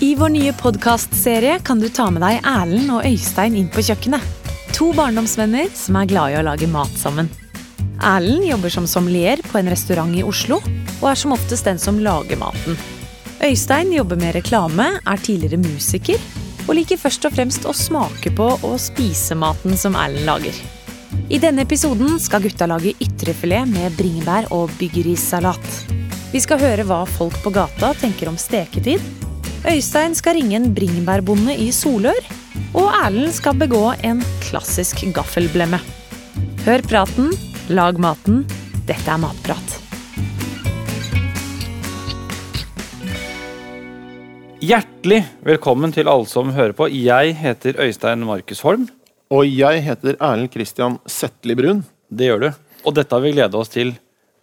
I vår nye podkastserie kan du ta med deg Erlend og Øystein inn på kjøkkenet. To barndomsvenner som er glad i å lage mat sammen. Erlend jobber som sommelier på en restaurant i Oslo, og er som oftest den som lager maten. Øystein jobber med reklame, er tidligere musiker, og liker først og fremst å smake på og spise maten som Erlend lager. I denne episoden skal gutta lage ytrefilet med bringebær og byggerissalat. Vi skal høre hva folk på gata tenker om steketid. Øystein skal ringe en bringebærbonde i Solør. Og Erlend skal begå en klassisk gaffelblemme. Hør praten, lag maten. Dette er Matprat. Hjertelig velkommen til alle som hører på. Jeg heter Øystein Markus Holm. Og jeg heter Erlend Christian Setli Brun. Det gjør du. Og dette har vi gleda oss til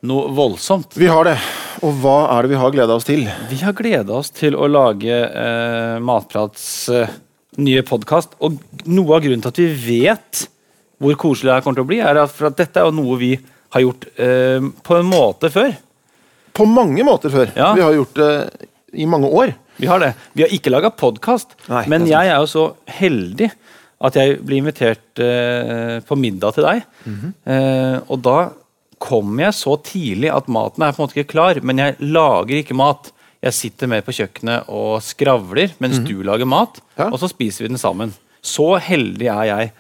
noe voldsomt. Vi har det. Og hva er det vi har gleda oss til? Vi har gleda oss til å lage eh, Matprats eh, nye podkast. Og noe av grunnen til at vi vet hvor koselig det her kommer til å bli, er at, for at dette er jo noe vi har gjort eh, på en måte før. På mange måter før. Ja. Vi har gjort det i mange år. Vi har det. Vi har ikke laga podkast, men er jeg er jo så heldig at jeg blir invitert eh, på middag til deg. Mhm. eh, og da kommer jeg så tidlig at maten er på en måte ikke klar, men jeg lager ikke mat. Jeg sitter med på kjøkkenet og skravler mens du lager mat. Ja. og så spiser vi den sammen. Så heldig er jeg.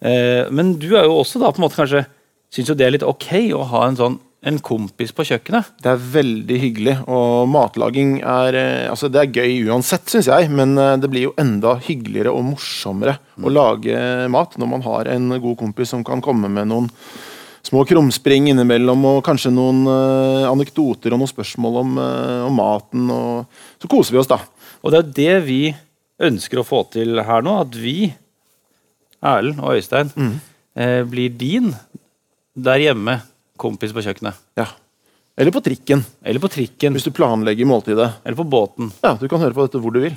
Eh, men du er jo også da på en måte kanskje Syns jo det er litt ok å ha en sånn en kompis på kjøkkenet. Det er veldig hyggelig, og matlaging er eh, Altså, det er gøy uansett, syns jeg, men eh, det blir jo enda hyggeligere og morsommere å lage mat når man har en god kompis som kan komme med noen små krumspring innimellom, og kanskje noen uh, anekdoter og noen spørsmål om, uh, om maten, og så koser vi oss, da. Og det er det vi ønsker å få til her nå, at vi, Erlend og Øystein, eh, blir din der hjemme kompis på kjøkkenet. Ja. Eller på trikken, Eller på trikken. hvis du planlegger måltidet. Eller på båten. Ja, Du kan høre på dette hvor du vil.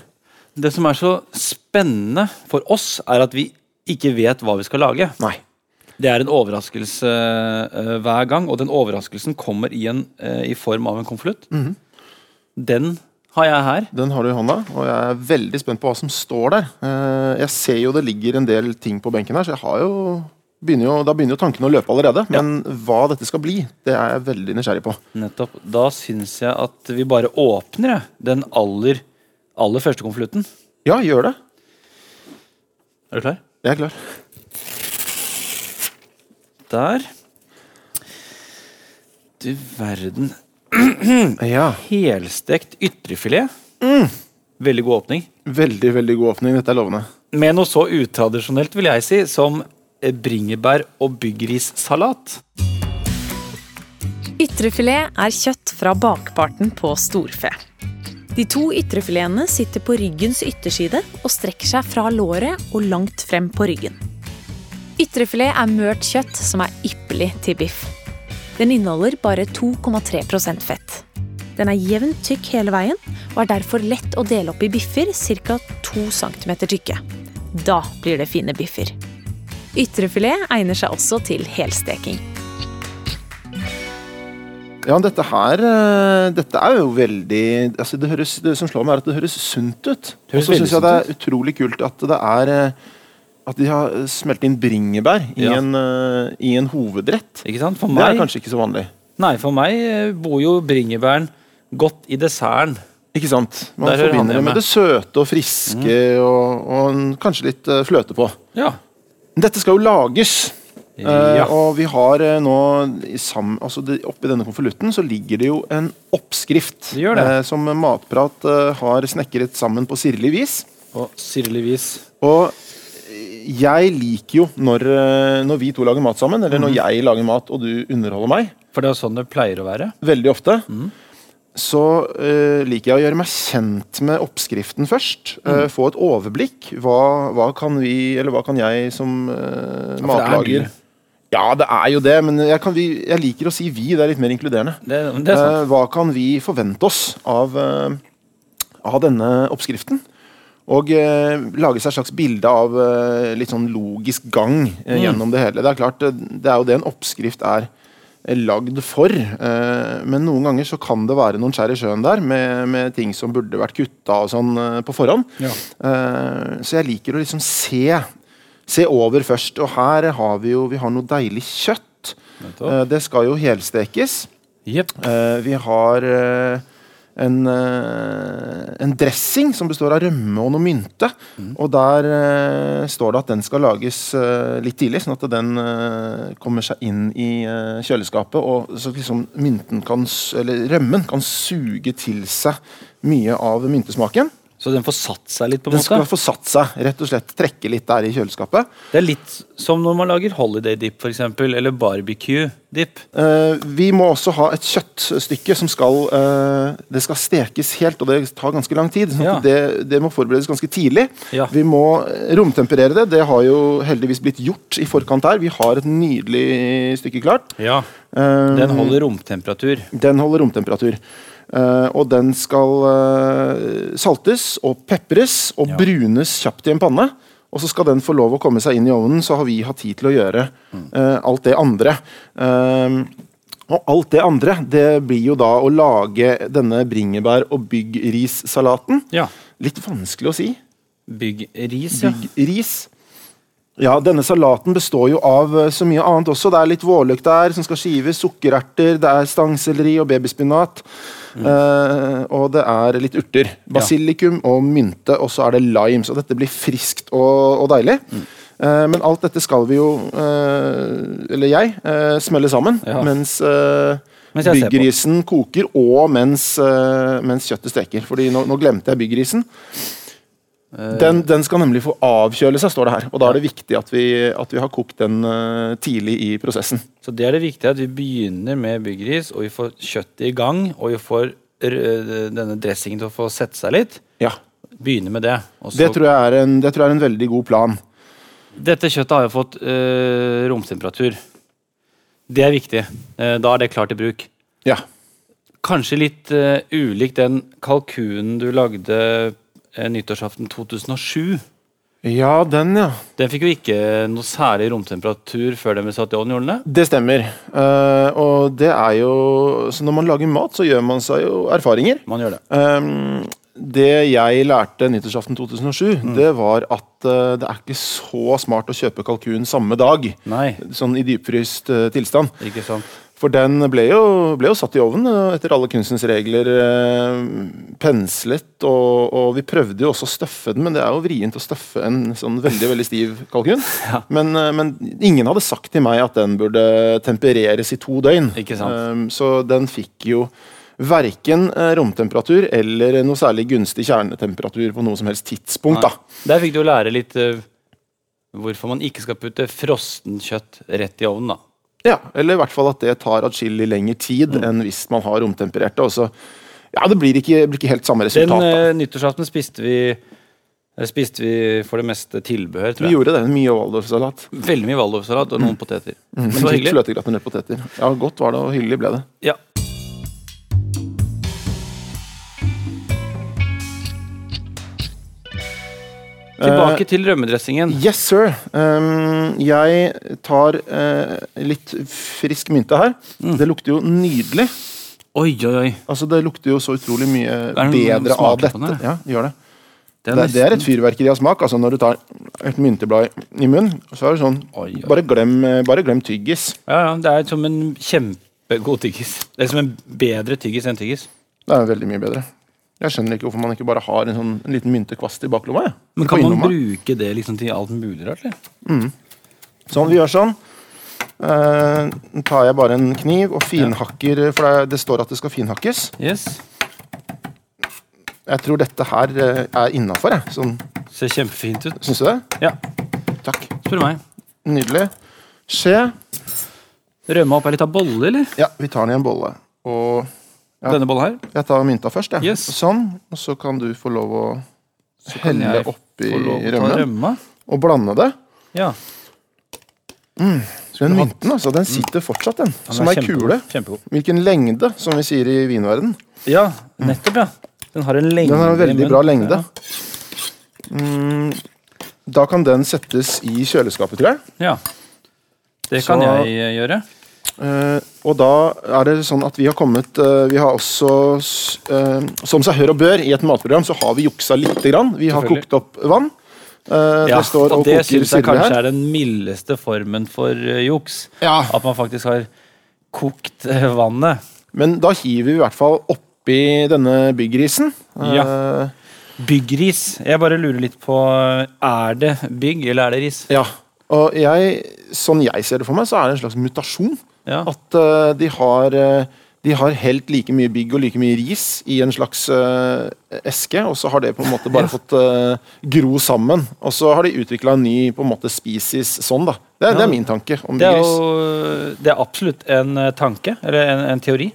Det som er så spennende for oss, er at vi ikke vet hva vi skal lage. Nei. Det er en overraskelse eh, hver gang, og den overraskelsen kommer i, en, eh, i form av en konvolutt. Den har jeg her. Den har du i hånda, og jeg er veldig spent på hva som står der. Eh, Jeg ser jo det ligger en del ting på benken her, så jeg har jo begynner jo, da begynner jo tankene å løpe allerede. Men hva dette skal bli, det er jeg veldig nysgjerrig på. Nettopp. Da syns jeg at vi bare åpner den aller, aller første konvolutten. Ja, gjør det. Er du klar? Jeg er klar. Der. Du verden. Ja. Helstekt ytrefilet. Veldig god åpning. Veldig, veldig god åpning. Dette er lovende. Med noe så utradisjonelt, vil jeg si, som eh, bringebær- og byggerissalat. Ytrefilet er kjøtt fra bakparten på storfe. De to ytrefiletene sitter på ryggens ytterside og strekker seg fra låret og langt frem på ryggen. Ytrefilet er mørt kjøtt som er ypperlig til biff. Den inneholder bare 2,3% fett. Den er jevnt tykk hele veien og er derfor lett å dele opp i biffer ca. 2 cm tykke. Da blir det fine biffer. Ytrefilet egner seg også til helsteking. Ja, dette her eh, Dette er jo veldig altså det, høres, det som slår meg, er at det høres sunt ut. Og så syns jeg det er utrolig kult at det er eh, At de har smelt inn bringebær i, Ja. en, uh, i en hovedrett. For Det er kanskje ikke så vanlig. nei, for meg eh, bor jo bringebæren godt i desserten. Ikke sant? Man Der forbinder det med det søte og friske og, og en, kanskje litt eh, fløte på. Ja. Dette skal jo lages. Ja. ja. og vi har uh, nå sam, altså det, Oppi denne konvolutten så ligger det jo en oppskrift Det gjør det. Uh, som Matprat eh, har snekret sammen på sirlig vis. Og sirlig vis. Og eh, jeg liker jo når, eh, når vi to lager mat sammen, eller Mhm. når jeg lager mat og du underholder meg, For det er jo sånn det pleier å være. veldig ofte, Mm. så uh, liker jeg å gjøre meg kjent med oppskriften først. Mm. Uh, få et overblikk. Hva, hva kan vi, eller hva kan jeg som er matlager. Ja, det er jo det, men jeg, kan vi, jeg liker å si vi. Det er litt mer inkluderende. Det, det hva kan vi forvente oss av, av denne oppskriften? Og eh, lage seg et slags bilde av eh, litt sånn logisk gang eh, Mm. gjennom det hele. Det er klart, det, det er jo det en oppskrift er lagd for. Eh, men noen ganger så kan det være noen skjær i sjøen der med, med ting som burde vært kutta og sånn eh, på forhånd. Ja. Eh, så jeg liker å liksom se, se over først. Og her har vi jo vi har noe deilig kjøtt. Eh, det skal jo helstekes. Yep. Eh, vi har eh, en, eh, en dressing som består av rømme og noe mynte. Og der uh, står det at den skal lages uh, litt tidlig, sånn at den uh, kommer seg inn i kjøleskapet. Og så liksom mynten kan, eller rømmen kan suge til seg mye av myntesmaken. Så den får satt seg litt, på en Den skal få satt seg, rett og slett trekke litt der i kjøleskapet. Det er litt som når man lager holiday dip, for eksempel, eller barbecue dip. Uh, vi må også ha et kjøttstykke som skal uh, Det skal stekes helt, og det tar ganske lang tid. sånn Ja. det, det må forberedes ganske tidlig. Ja. Vi må eh, romtemperere det. Det har jo heldigvis blitt gjort i forkant her. Vi har et nydelig stykke klart. Ja. Den holder romtemperatur. den holder romtemperatur. Eh, og den skal uh, saltes og pepres og Ja. brunes kjapt i en panne. Og så skal den få lov å komme seg inn i ovnen, så har vi hatt tid til å gjøre uh, alt det andre. Og alt det andre, det blir jo da å lage denne bringebær- og byggrissalaten. Ja. Litt vanskelig å si. Bygg ris, ja. Byggris. Ja, denne salaten består jo av eh, så mye annet også. Det er litt vårløk der som skal skives, sukkererter, det er stangselleri og babyspinat. eh, og det er litt urter. Basilikum og mynte, og så er det lime. Så dette blir friskt og, og deilig. Eh, men alt dette skal vi jo, eh, eller jeg, uh, smelle sammen. Ja. Mens uh, Mens på. koker, og mens, mens kjøttet steker. Fordi nå, nå glemte jeg byggrisen. Eh, Den, den skal nemlig få avkjøle seg, står det her. Og da er det viktig at vi, at vi har kokt den uh, tidlig i prosessen. Så det er det viktige at vi begynner med byggris, og vi får kjøttet i gang, og vi får denne dressingen til å få sette seg litt. Ja, Begynne med det. Det tror er en, det tror jeg er en veldig god plan. Dette kjøttet har jo fått uh, romtemperatur. Det er viktig. Uh, da er det klart til bruk. Ja. Kanskje litt uh, ulik den kalkunen du lagde eh, nyttårsaften 2007. ja, den, ja. Den fikk jo ikke noe særlig romtemperatur før den ble satt i ovnen, gjorde den det? Det stemmer. Uh, og det er jo Så når man lager mat, så gjør man seg jo erfaringer. Man gjør det. Um, det jeg lærte nyttårsaften 2007, Mm. det var at uh, det er ikke så smart å kjøpe kalkun samme dag. Nei, Sånn i dypfryst uh, tilstand. ikke sant. For den ble jo, ble jo satt i ovnen eh, etter alle kunstens regler. Eh, penslet, og, og vi prøvde jo også å støffe den, men det er jo vrient å støffe en sånn veldig veldig stiv kalkun. Ja. Men, eh, men ingen hadde sagt til meg at den burde tempereres i to døgn. Ikke sant. Så den fikk jo verken romtemperatur eller noe særlig gunstig kjernetemperatur på noe som helst tidspunkt. da. Der fikk du lære litt hvorfor man ikke skal putte frossen kjøtt rett i ovnen. da. Ja, Eller i hvert fall at det tar atskillig lengre tid Mm. enn hvis man har romtemperert det. og så- Ja, det blir ikke, blir ikke helt samme resultat. da. eh, nyttårsaften spiste vi spiste vi for det meste tilbehør, tror jeg. Vi gjorde det. Mye waldorfsalat. Veldig mye waldorfsalat og noen poteter. Men det var hyggelig. fløtegratinerte poteter. Ja, godt var det, og hyggelig ble det. Ja. Tilbake til rømmedressingen. Yes, sir. Um, jeg tar uh, litt frisk mynte her. Mm. Det lukter jo nydelig. Oi, oi, oi. Altså, Det lukter jo så utrolig mye bedre av dette. den, Ja, gjør det. Det Det, det er et fyrverkeri av smak. altså Når du tar et mynteblad i munnen, så er det sånn Oi, oi. Bare glem, bare glem tyggis. Ja, ja, det er som en kjempegod tyggis. Det er som en bedre tyggis enn tyggis. Det er veldig mye bedre. Jeg skjønner ikke hvorfor man ikke bare har en, sånn, en liten myntekvast i baklomma. jeg. Men kan man bruke det liksom til alt mulig rart? eller? Sånn, vi gjør sånn. Nå tar jeg bare en kniv og finhakker, for det, det står at det skal finhakkes. Yes. Jeg tror dette her uh, er innafor. Sånn, Ser kjempefint ut. Syns du det? Ja, Takk. spør meg. Nydelig. Skje. Rømme opp er litt av bolle, eller? Ja, vi tar den i en bolle. Og Ja. Denne bollen her? jeg tar mynta først, jeg. Yes. Sånn. Og så kan du få lov å helle oppi rømmen. Rømme. Og blande det. Ja. Den Så den mynten, altså, den sitter fortsatt, den. Den Som ei kjempegod. kule. Kjempegod. Hvilken lengde, som vi sier i vinverden. Ja, nettopp, ja. Den har en lengde. Den har en veldig bra lengde. Ja. Da kan den settes i kjøleskapet, tror jeg. ja. Det kan Så- jeg eh, gjøre. Eh, og da er det sånn at vi har kommet uh, Vi har også, eh, som seg hør og bør, i et matprogram så har vi juksa lite grann. Vi har kokt opp vann. Ja, det står og og det syns jeg kanskje her. er den mildeste formen for juks. Ja. At man faktisk har kokt vannet. Men da hiver vi i hvert fall oppi denne byggrisen. ja. Byggris. Jeg bare lurer litt på Er det bygg, eller er det ris? ja. Og jeg, sånn jeg ser det for meg, så er det en slags mutasjon. Ja. At uh, de har uh, de har helt like mye bygg og like mye ris i en slags uh, eske, og så har det på en måte bare Ja. fått uh, gro sammen. Og så har de utvikla en ny på en måte species sånn, da. Det, er- det er min tanke om Det er jo det er absolutt en tanke, eller en, en teori.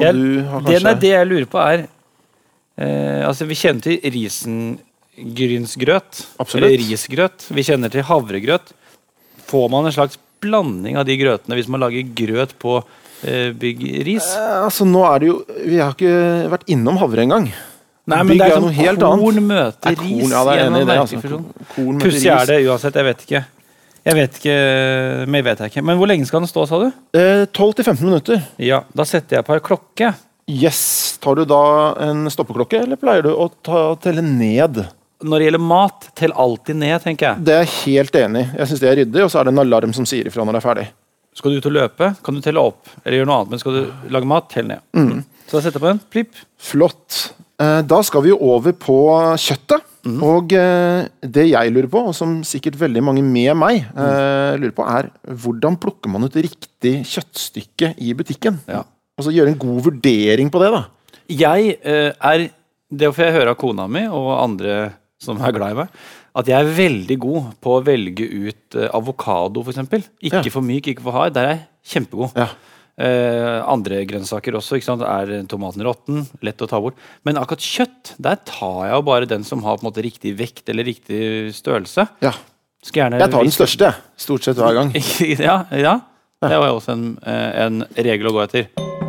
Jeg, har det, nei, det jeg lurer på, er uh, Altså, vi kjenner til risengrynsgrøt. Eller risgrøt. Vi kjenner til havregrøt. Får man en slags blanding av de grøtene hvis man lager grøt på eh, byggris? Eh, Altså, nå er det jo Vi har ikke vært innom havre engang. Nei, men Bygg det er sånn noe helt korn møter ris. korn- ris ja, det er i enig i det, altså. Pussig er det uansett, jeg vet ikke. Jeg vet ikke, men vet jeg ikke. Men hvor lenge skal den stå, sa du? Eh, 12-15 minutter. Ja, Da setter jeg på ei klokke. Yes. Tar du da en stoppeklokke, eller pleier du å ta, telle ned? Når det gjelder mat, tell alltid ned, tenker jeg. Det er jeg helt enig i. Jeg synes det er ryddig, og så er det en alarm som sier ifra når det er ferdig. Skal du ut og løpe, kan du telle opp. Eller gjøre noe annet, men skal du lage mat, tell ned. Så da setter jeg på en. Plipp. Flott. Eh, Da skal vi jo over på kjøttet. Og eh, det jeg lurer på, og som sikkert veldig mange med meg mm. lurer på, er hvordan plukker man ut riktig kjøttstykke i butikken? Ja. Og så gjøre en god vurdering på det, da. Jeg eh, er Det får jeg høre av kona mi og andre som er glad i meg, at jeg er veldig god på å velge ut uh, avokado, f.eks. Ikke Ja. for myk, ikke for hard. Der er jeg kjempegod. Ja. Uh, andre grønnsaker også. Er tomaten råtten? Lett å ta bort. Men akkurat kjøtt, der tar jeg jo bare den som har på en måte riktig vekt eller riktig størrelse. ja. Jeg tar den største. Stort sett hver gang. ja, ja. Det var jo også en, eh, en regel å gå etter.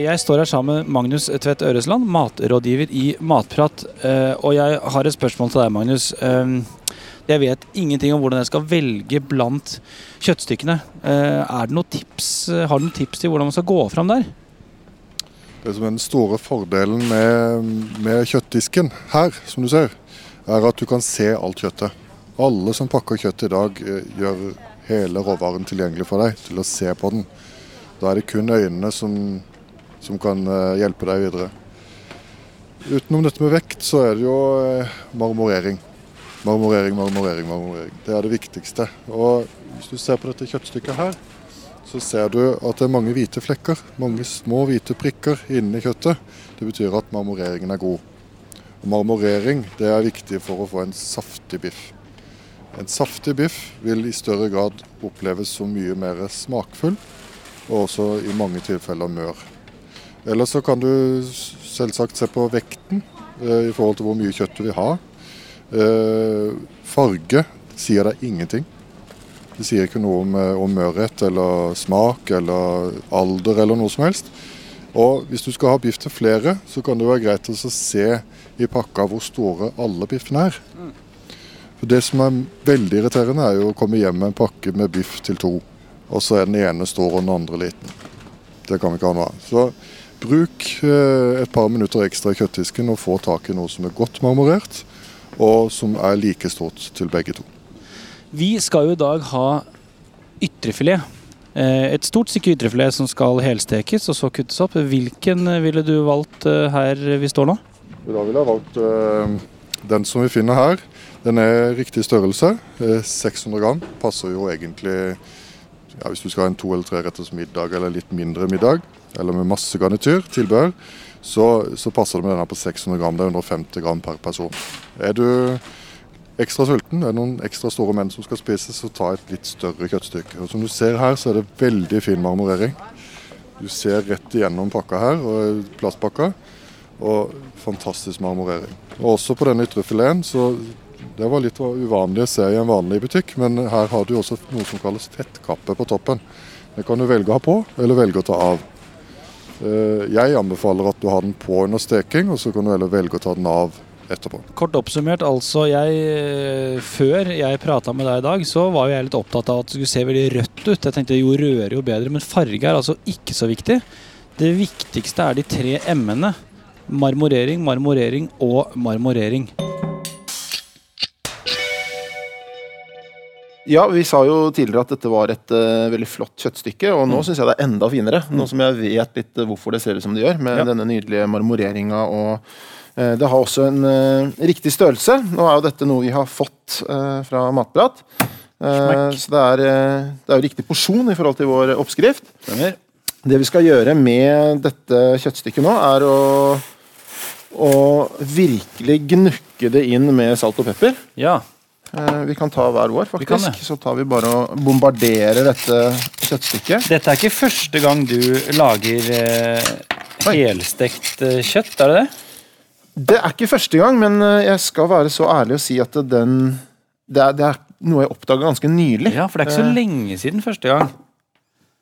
Jeg står her sammen med Magnus Tvedt Øresland, matrådgiver i Matprat. eh, Og jeg har et spørsmål til deg, Magnus. Eh, Jeg vet ingenting om hvordan jeg skal velge blant kjøttstykkene. Eh, Er det noen tips, har du noen tips til hvordan man skal gå fram der? Det som er den store fordelen med, med kjøttdisken her, som du ser, er at du kan se alt kjøttet. Alle som pakker kjøtt i dag, gjør hele råvaren tilgjengelig for deg til å se på den. Da er det kun øynene som, som kan eh, hjelpe deg videre. Utenom dette med vekt, så er det jo eh, marmorering. Marmorering, marmorering, marmorering. Det er det viktigste. Og hvis du ser på dette kjøttstykket her, så ser du at det er mange hvite flekker, mange små hvite prikker inni kjøttet. Det betyr at marmoreringen er god. Og marmorering det er viktig for å få en saftig biff. En saftig biff vil i større grad oppleves som mye mer smakfull, og også i mange tilfeller mør. Ellers så kan du selvsagt se på vekten eh, i forhold til hvor mye kjøtt du vil ha. Eh, farge sier deg ingenting. Det sier ikke noe om, eh, om mørhet eller smak eller alder eller noe som helst. Og hvis du skal ha biff til flere, så kan det være greit å se i pakka hvor store alle biffene er. For Det som er veldig irriterende, er jo å komme hjem med en pakke med biff til to, og så er den ene stor og den andre liten. Det kan vi ikke ha noe av. Bruk eh, et par minutter ekstra i kjøttdisken og få tak i noe som er godt marmorert, og som er like stort til begge to. Vi skal jo i dag ha ytrefilet. Eh, Et stort stykke ytrefilet som skal helstekes og så kuttes opp. Hvilken eh, ville du valgt her vi står nå? Da ville jeg valgt den som vi finner her. Den er riktig størrelse. Eh, 600 gram. Passer jo egentlig ja, hvis du skal ha en to eller treretters middag eller litt mindre middag, eller med masse garnityr, tilbehør, så, så passer det med denne på 600 gram. Det er 150 gram per person. Er du ekstra sulten, er det noen ekstra store menn som skal spise, så ta et litt større kjøttstykke. Og som du ser her, så er det veldig fin marmorering. Du ser rett igjennom pakka her, og plastpakka og fantastisk marmorering. Og også på denne ytrefileten, så det var litt uvanlig å se i en vanlig butikk, men her har du også noe som kalles fettkappe på toppen. Det kan du velge å ha på, eller velge å ta av. Eh, Jeg anbefaler at du har den på under steking, og så kan du heller velge å ta den av etterpå. Kort oppsummert, altså jeg eh, Før jeg prata med deg i dag, så var jeg litt opptatt av at det skulle se veldig rødt ut. Jeg tenkte jo rødere jo bedre, men farge er altså ikke så viktig. Det viktigste er de tre m-ene. Marmorering, marmorering og marmorering. Ja, vi sa jo tidligere at dette var et uh, veldig flott kjøttstykke, og nå synes jeg det er enda finere. Nå som jeg vet litt eh, hvorfor det ser ut som det gjør, med Ja. denne nydelige marmoreringa og eh, Det har også en uh, riktig størrelse. Nå er jo dette noe vi har fått fra Matprat. Så det er, det er jo riktig porsjon i forhold til vår oppskrift. Stemmer. Det vi skal gjøre med dette kjøttstykket nå, er å, og virkelig gnukke det inn med salt og pepper. Ja. Eh, Vi kan ta hver vår, faktisk. Så tar vi bare og bombarderer dette kjøttstykket. Dette er ikke første gang du lager eh, helstekt eh, kjøtt, er det det? Det er ikke første gang, men eh, jeg skal være så ærlig å si at den Det er, det er noe jeg oppdaga ganske nylig. Ja, for det er ikke så lenge siden første gang.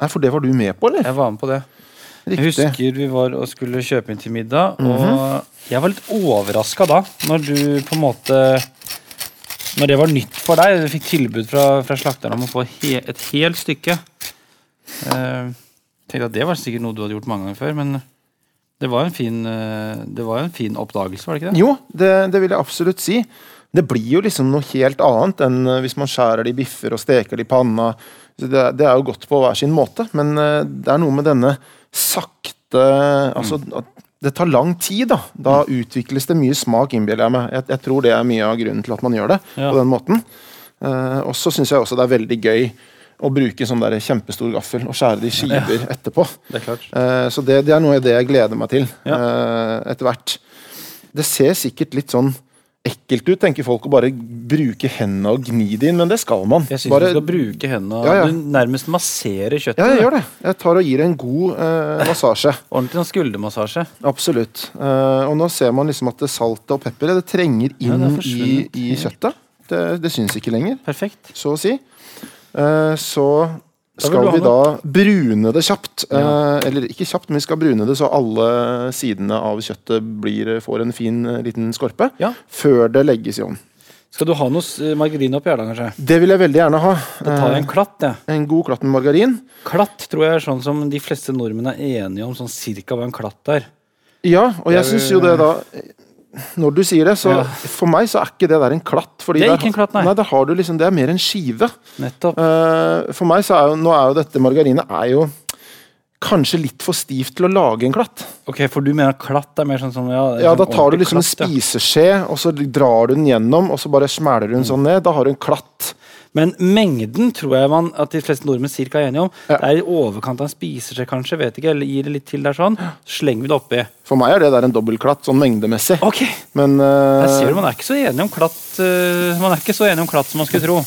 Nei, For det var du med på, eller? Jeg var med på det. Riktig. Jeg husker vi var og skulle kjøpe inn til middag, og jeg var litt overraska da, når du på en måte Når det var nytt for deg, du fikk tilbud fra, fra slakteren om å få he, et helt stykke. uh, tenkte at Det var sikkert noe du hadde gjort mange ganger før, men det var en fin, uh, det var en fin oppdagelse, var det ikke det? Jo, det, det vil jeg absolutt si. Det blir jo liksom noe helt annet enn eh, hvis man skjærer det i biffer og steker det i panna. Det, det er jo godt på hver sin måte, men det er noe med denne sakte Altså, at det tar lang tid, da. Da utvikles det mye smak, innbiller jeg meg. Jeg, jeg tror det er mye av grunnen til at man gjør det Ja. på den måten. Uh, og så syns jeg også det er veldig gøy å bruke sånn der kjempestor gaffel og skjære det i skiver etterpå. Det klart. Eh, Så det, det er noe av det jeg gleder meg til Ja. uh, etter hvert. Det ser sikkert litt sånn ekkelt ut, tenker folk, å bare bruke hendene og gni det inn, men det skal man. Jeg syns Bare, du skal bruke hendene Ja, ja. Du nærmest masserer kjøttet. ja, jeg gjør det. Jeg tar og gir en god eh, massasje. Ordentlig sånn skuldermassasje. Absolutt. Eh, og nå ser man liksom at det saltet og pepperet det trenger Ja, inn det er i, i kjøttet. Det, det syns ikke lenger, Perfekt. så å si. Eh, så skal vi da brune det kjapt. Eh, eller ikke kjapt, men vi skal brune det så alle sidene av kjøttet blir, får en fin eh, liten skorpe. Ja. Før det legges i ovnen. Skal du ha noe margarin oppi her, da, kanskje? Det vil jeg veldig gjerne ha. Da tar jeg en klatt, jeg. Eh, en god klatt med margarin. Klatt tror jeg er sånn som de fleste nordmenn er enige om, sånn cirka hva en klatt er. Ja, og jeg Jeg syns jo det da Når du sier det, så Ja. for meg så er ikke det der en klatt. Det er der- ikke en klatt, nei. nei. Har du liksom, det er mer en skive. Nettopp. Uh, for meg så er jo, nå er jo dette margarinet er jo kanskje litt for stivt til å lage en klatt. Ok, For du mener klatt er mer sånn som ja, Ja, sånn Da tar du liksom en klatt, ja. spiseskje, og så drar du den gjennom, og så bare smeller du den sånn ned. Da har du en klatt. Men mengden tror jeg man at de fleste nordmenn cirka er enige om. Ja. Det er i overkant av en spiseskje, kanskje. vet ikke, Eller gir det litt til der sånn. Slenger vi det oppi. For meg er det der en dobbeltklatt, sånn mengdemessig. Ok, Men Jeg eh, ser du, Man er ikke så enig om klatt uh, Man er ikke så enig om klatt som man skulle tro.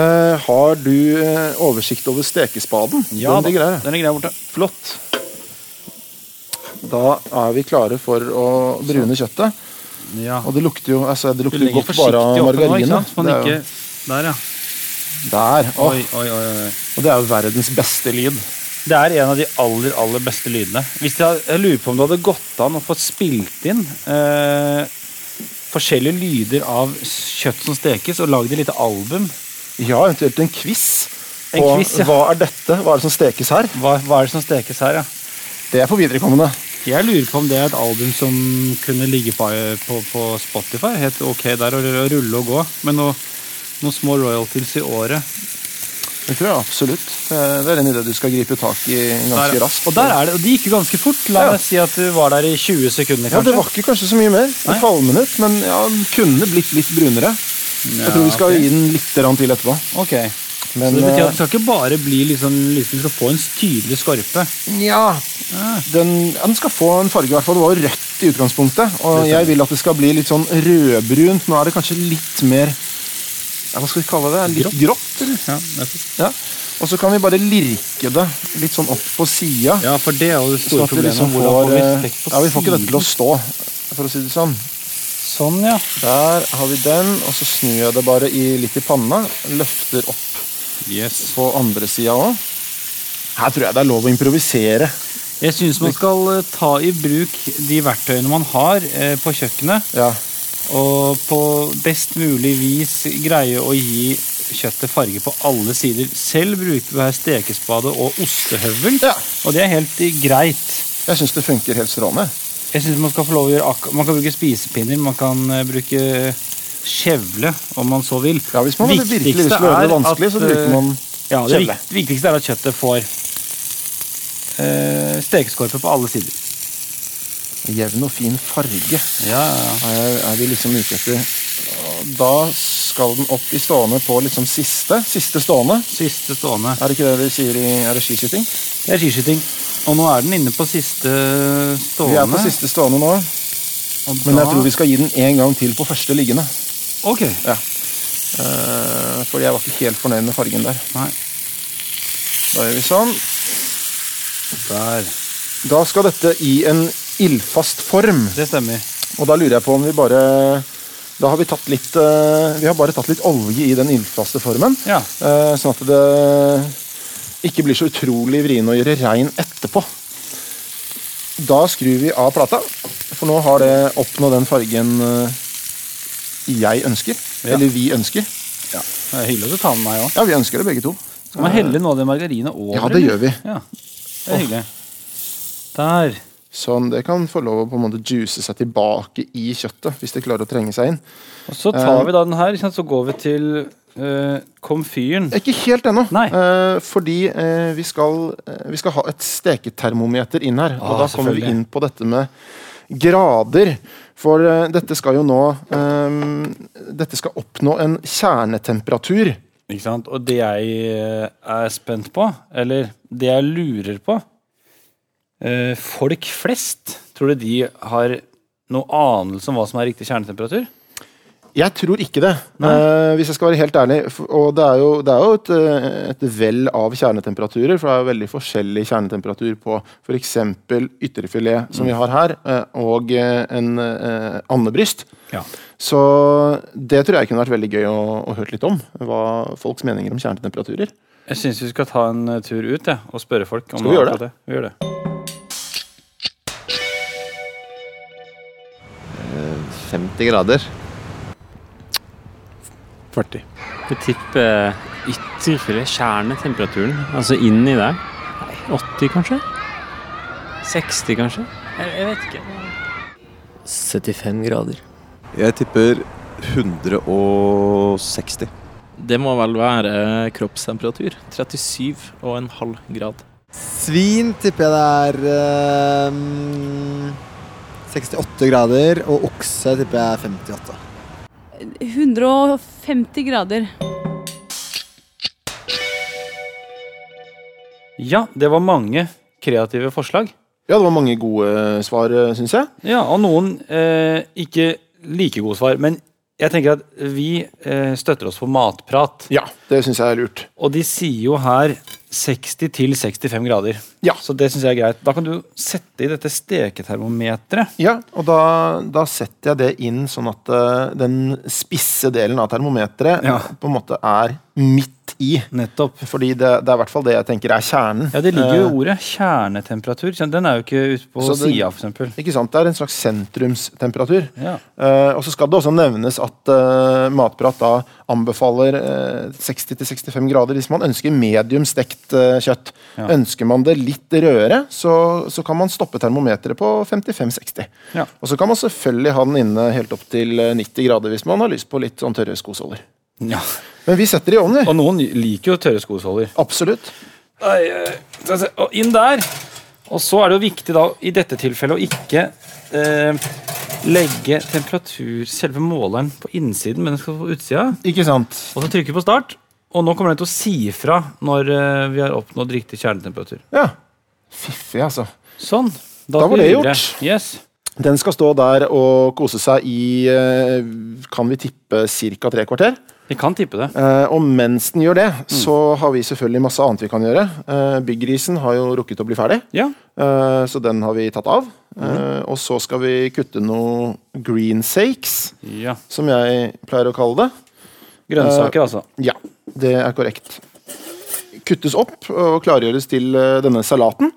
eh, har du oversikt over stekespaden? Ja, den ligger da, her. den ligger der borte. Flott. Da er vi klare for å brune kjøttet. Ja. Og det lukter jo altså, det lukter godt bare av margarine. nå, ikke Det er Der, ja. Der. Oi, oi, oi, oi. og det er jo verdens beste lyd. Det er en av de aller aller beste lydene. Hvis jeg, jeg lurer på om det hadde gått an å få spilt inn eh, forskjellige lyder av kjøtt som stekes, og lagd et lite album. Ja, eventuelt en quiz. En quiz, ja. Hva er dette? Hva er det som stekes her? Hva, hva er det som stekes her, ja? Det er for viderekommende. Jeg lurer på om det er et album som kunne ligge på, på, på Spotify. Helt ok der å rulle og gå. Med noe, noen små royalties i året. Det tror jeg absolutt. Det er- en idé du skal gripe tak i ganske Der, raskt. og der er det, og de gikk jo ganske fort. La Ja. meg si at du var der i 20 sekunder, Ja, Det var ikke kanskje så mye mer. Et Det falmet men ja, kunne blitt litt brunere. Jeg tror vi skal okay. gi den litt til etterpå. Ok. Men så det betyr eh, at det skal ikke bare bli liksom, liksom skal få en tydelig skorpe. ja, den, ja, den skal få en farge, i hvert fall. Det var jo rødt i utgangspunktet. Og jeg vil at det skal bli litt sånn rødbrunt. Nå er det kanskje litt mer ja, Hva skal vi kalle det? Litt grått? grått Ja. Ja. Og så kan vi bare lirke det litt sånn opp på sida. ja, for det er jo det store problemet. liksom får får vi eh, Ja, vi får ikke dette til å stå, for å si det sånn. Sånn, ja. Der har vi den, og så snur jeg det bare i, litt i panna. Løfter opp Yes. på andre sida òg. Her tror jeg det er lov å improvisere. Jeg syns man skal eh, ta i bruk de verktøyene man har eh, på kjøkkenet, Ja. og på best mulig vis greie å gi kjøttet farge på alle sider. Selv bruker vi her stekespade og ostehøvel, Ja. og det er helt greit. Jeg syns det funker helt strålende. Jeg synes Man skal få lov å gjøre akkurat... Man kan bruke spisepinner, man kan eh, bruke kjevle om man så vil. Ja, Hvis man virkelig vil gjøre det vanskelig, så bruker man ja, Det skjevle. Det viktigste er at kjøttet får eh, stekeskorpe på alle sider. jevn og fin farge. Ja, ja, Er, er vi liksom ute etter Da skal den opp i stående på liksom siste. Siste stående. Siste stående. Er det ikke det de sier i Er det skiskyting? Det er skiskyting. Og nå er den inne på siste stående. Vi er på siste stående nå, Da... men jeg tror vi skal gi den en gang til på første liggende. Ok. Ja. Uh, fordi jeg var ikke helt fornøyd med fargen der. Nei, Da gjør vi sånn. der. Da skal dette i en ildfast form. Det stemmer. Og da lurer jeg på om vi bare Da har vi tatt litt uh, Vi har bare tatt litt olje i den ildfaste formen. Ja. Uh, sånn at det ikke blir så utrolig vriene å gjøre rein etterpå. Da skrur vi av plata, for nå har det oppnådd den fargen eh, jeg ønsker. Ja. Eller vi ønsker. Det er hyggelig at du tar med meg òg. Ja, vi ønsker det begge to. Skal man helle noe av det margarinet over? Ja, det gjør vi. Ja, det er hyggelig. Der. Sånn, Det kan få lov å på en måte juice seg tilbake i kjøttet, hvis det klarer å trenge seg inn. Og så tar vi da den her, så går vi til uh, komfyren. Ikke helt ennå, eh, fordi uh, vi, skal, eh, vi skal ha et steketermometer inn her. og Ah, da kommer vi inn på dette med grader. For uh, dette skal jo nå um, Dette skal oppnå en kjernetemperatur. Ikke sant? Og det jeg eh, er spent på, eller det jeg lurer på uh, Folk flest, tror du de har noe anelse om hva som er riktig kjernetemperatur? Jeg tror ikke det, eh, hvis jeg skal være helt ærlig. Og det er jo, det er jo et, eh, et vell av kjernetemperaturer, for det er jo veldig forskjellig kjernetemperatur på f.eks. ytrefilet, som vi har her, eh, og en eh, andebryst. Ja. Så det tror jeg kunne vært veldig gøy å, å høre litt om. Hva folks meninger om kjernetemperaturer. Jeg syns vi skal ta en tur ut ja, og spørre folk. Om Skal vi gjøre det? det? Vi gjør det. 50 grader. 40. Jeg tipper ytterfilet kjernetemperaturen. Altså inni der. Nei, 80 kanskje? 60 kanskje? Jeg, jeg vet ikke. 75 grader. Jeg tipper 160. Det må vel være kroppstemperatur. 37,5 grad. Svin tipper jeg det er um, 68 grader, og okse tipper jeg er 58. 150 grader. Ja, det var mange kreative forslag. Ja, det var mange gode svar, syns jeg. Ja, og noen eh, ikke like gode svar. Men jeg tenker at vi eh, støtter oss på matprat. Ja, det syns jeg er lurt. Og de sier jo her 60 til 65 grader. Ja. Så det syns jeg er greit. Da kan du sette i dette steketermometeret. Ja, og da, da setter jeg det inn sånn at uh, den spisse delen av termometeret Ja. på en måte er midt i. Nettopp. Fordi det, det er i hvert fall det jeg tenker er kjernen. Ja, det ligger jo i Eh, ordet kjernetemperatur. Den er jo ikke ute på Så det- sida, f.eks. Ikke sant? Det er en slags sentrumstemperatur. Ja. Uh, og så skal det også nevnes at uh, Matprat da anbefaler uh, 60-65 grader hvis man ønsker medium stekt kjøtt. Ja. Ønsker man det litt rødere, så, så kan man stoppe termometeret på 55-60. Ja. Og så kan man selvfølgelig ha den inne helt opp til eh, 90 grader hvis man har lyst på litt sånn tørre skosåler. Ja. Men vi setter i ovnen, vi. Og noen liker jo tørre skosåler. Absolutt. Nei, eh, skal se. Og inn der. Og så er det jo viktig da, i dette tilfellet å ikke eh, legge temperatur, selve måleren, på innsiden, men den skal på utsida. Ikke sant? Og så trykker vi på start. Og nå kommer den til å si fra når eh, vi har oppnådd riktig kjernetemperatur. Ja. Fiffig, altså. Sånn. Da Da var det gjort. Yes. Den skal stå der og kose seg i eh, Kan vi tippe ca. tre kvarter? Vi kan tippe det. Eh, og mens den gjør det, så har vi selvfølgelig masse annet vi kan gjøre. Eh, Byggrisen har jo rukket å bli ferdig, Ja. så den har vi tatt av. Mm. og så skal vi kutte noe green sakes, ja. som jeg pleier å kalle det. Grønnsaker, altså. Ja, det er korrekt. Kuttes opp og klargjøres til denne salaten.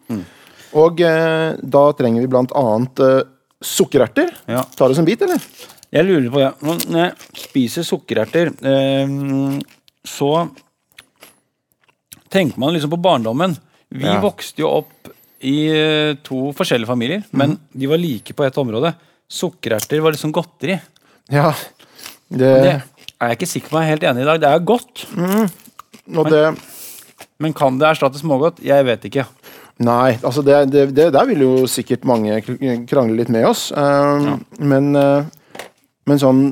Og eh, da trenger vi blant annet sukkererter. Ja. Tar du oss en bit, eller? Jeg lurer på, ja. Når jeg spiser sukkererter, eh, så tenker man liksom på barndommen. Vi Ja. vokste jo opp i eh, to forskjellige familier, men de var like på ett område. Sukkererter var liksom godteri. Ja. Det, Det er jeg ikke sikker på jeg er helt enig i dag. Det er godt, og det men kan det erstatte smågodt? Jeg vet ikke. Nei, altså det, det, det der vil jo sikkert mange krangle litt med oss. Um, men, uh, men sånn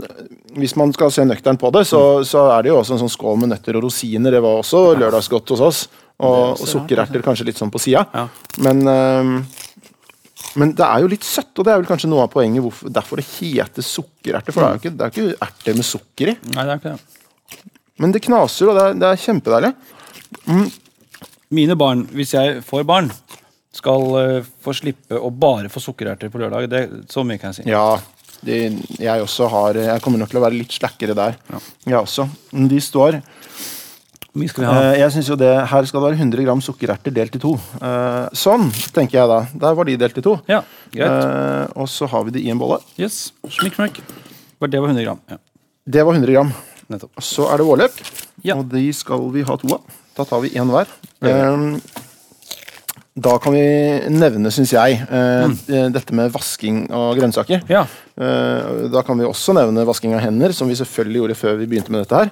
Hvis man skal se nøktern på det, så, så er det jo også en sånn skål med nøtter og rosiner. Det var også lørdagsgodt hos oss. Og, og sukkererter kanskje litt sånn på sida. Ja. Men, um, men det er jo litt søtt, og det er vel kanskje noe av poenget hvorfor, derfor det heter sukkererter. For det er jo ikke, det er ikke erter med sukker i. Nei, det er ikke det. Men det knaser, og det er, det er kjempedeilig. Mine barn, hvis jeg får barn, skal eh, få slippe å bare få sukkererter på lørdag. Det, så mye kan jeg si. Ja, de, jeg også har Jeg kommer nok til å være litt slakkere der. Jeg også. De står mye skal vi ha? eh, Jeg synes jo det Her skal det være 100 gram sukkererter delt i to. Eh, sånn, tenker jeg da. Der var de delt i to. Ja, greit. Og så har vi de i en bolle. Yes. Smikk, smikk. Det var 100 gram. Ja, Det var 100 gram. nettopp. Så er det vårløk. Ja. Og de skal vi ha to av. Da tar vi én hver. Ja. Eh, da kan vi nevne, syns jeg, eh, Mm. eh, dette med vasking av grønnsaker. Ja. Eh, Da kan vi også nevne vasking av hender, som vi selvfølgelig gjorde før vi begynte med dette her.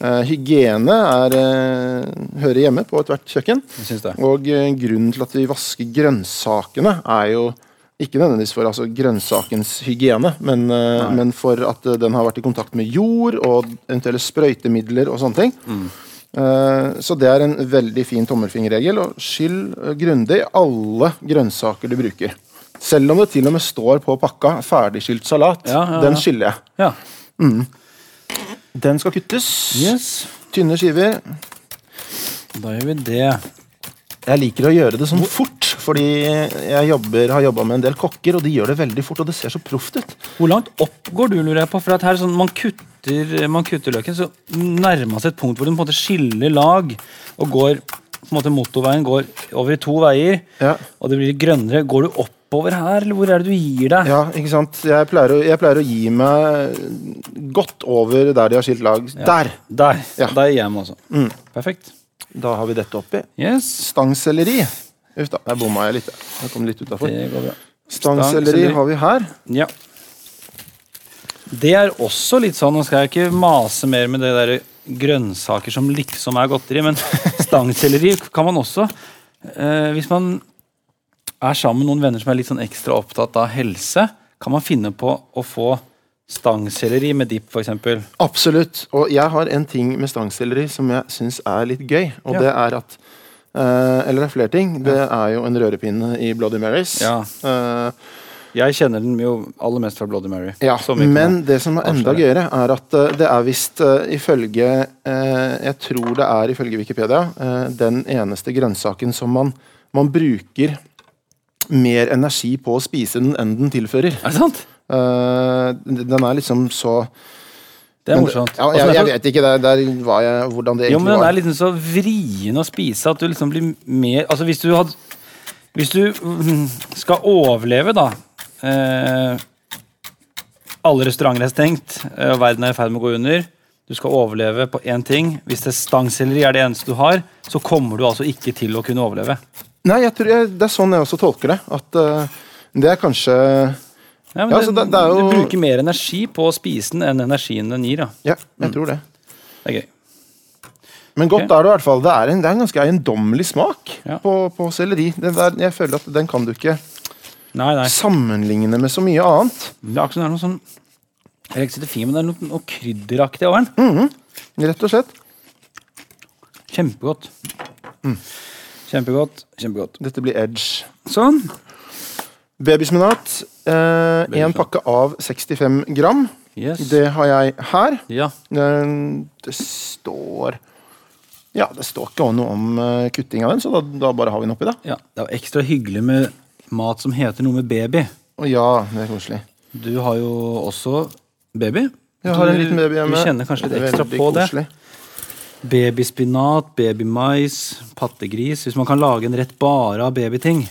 Eh, Hygiene er, eh, hører hjemme på ethvert kjøkken. Det. Og eh, grunnen til at vi vasker grønnsakene, er jo ikke nødvendigvis for altså, grønnsakens hygiene, men, men for at den har vært i kontakt med jord og eventuelle sprøytemidler og sånne ting. Eh, Så det er en veldig fin tommelfingerregel. Og skyll eh, grundig alle grønnsaker du bruker. Selv om det til og med står på pakka 'ferdigskylt salat'. Ja, ja, Den ja. skyller jeg. Ja. Den skal kuttes. Yes. Tynne skiver. Da gjør vi det. Jeg liker å gjøre det sånn fort, fordi jeg jobber, har jobba med en del kokker, og de gjør det veldig fort, og det ser så proft ut. Hvor langt opp går du, lurer jeg på? For at her er sånn, man kutter, man kutter løken, så nærmer man seg et punkt hvor den på en måte skiller lag, og går på en måte Motorveien går over i to veier, Ja. og det blir grønnere. Går du oppover her, eller hvor er det du gir deg? Ja, ikke sant? Jeg pleier å, jeg pleier å gi meg godt over der de har skilt lag. Der! Der. Ja. Der gir jeg meg også. Mm. Perfekt. Da har vi dette oppi. Yes. Stangselleri. Uff da, der bomma jeg litt. Jeg kom litt utafor. Stangselleri. har vi her. Ja. Det er også litt sånn, nå skal jeg ikke mase mer med det der grønnsaker som liksom er godteri, men stangselleri kan man også. Eh, hvis man er sammen med noen venner som er litt sånn ekstra opptatt av helse, kan man finne på å få stangselleri med dipp, f.eks. Absolutt. Og jeg har en ting med stangselleri som jeg syns er litt gøy, og Ja. det er at eh, Eller det er flere ting. Det er jo en rørepinne i Bloody Marys. Ja. Uh, Jeg kjenner den jo aller mest fra Bloody Mary. Ja, men det som er enda gøyere, er at uh, det er visst uh, ifølge uh, Jeg tror det er ifølge Wikipedia den eneste grønnsaken som man, man bruker mer energi på å spise den enn den tilfører. Er det sant? Den er liksom så Det er Men- morsomt. Ja, jeg, er jeg vet ikke der, der var jeg, hvordan det Jo, men den er liksom så vrien å spise at du liksom blir mer Altså hvis du hadde Hvis du mm, skal overleve, da eh, Alle restauranter er stengt, eh, og verden er i ferd med å gå under. Du skal overleve på én ting. Hvis det stangselleri er det eneste du har, så kommer du altså ikke til å kunne overleve. Nei, jeg tror jeg, det er sånn jeg også tolker det. At uh, det er kanskje Ja, men Ja, det, det- det jo- Du bruker mer energi på å spise den enn energien den gir. Da. Ja, jeg tror det. Det er gøy. Men godt okay. er det i hvert fall. Det er en, det er en ganske eiendommelig smak Ja. på, på selleri. Den der, jeg føler at den kan du ikke Nei, nei. sammenligne med så mye annet. Det er er noe sånn Jeg ikke fint, men det er noe, noe krydderaktig over den. Rett og slett. Kjempegodt. Kjempegodt. Kjempegodt. Dette blir edge. Sånn. Babysminat. Eh, en pakke av 65 gram. Yes. Det har jeg her. Ja. Eh, det står Ja, det står ikke noe om eh, kutting av den, så da, da bare har vi den oppi, da. ja. Det er ekstra hyggelig med mat som heter noe med baby. Å ja, det er koselig. Du har jo også baby. Jeg har en Du- liten baby hjemme. Du kjenner kanskje litt ekstra på koselig. det. Babyspinat, babymais, pattegris. Hvis man kan lage en rett bare av babyting.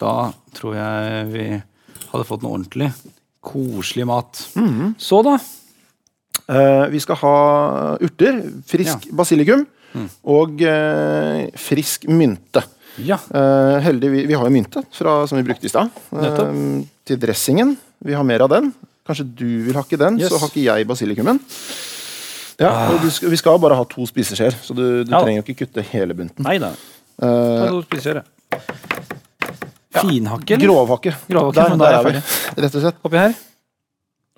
Da tror jeg vi hadde fått noe ordentlig koselig mat. Så, da? Eh, vi skal ha urter, frisk basilikum og eh, frisk mynte. Ja. Eh, heldig, vi, har jo mynte fra, som vi brukte i stad. Eh, til dressingen. Vi har mer av den. Kanskje du vil hakke den, Yes. så hakker jeg basilikumen. Ja, og du skal, Vi skal bare ha to spiseskjeer, så du, du Ja. trenger jo ikke kutte hele bunten. Nei da. Ta Eh, to spiseskjeer, jeg. Finhakke, eller? grovhakke. Grovhakke, Der, men der da er er vi. Rett og slett. Oppi her.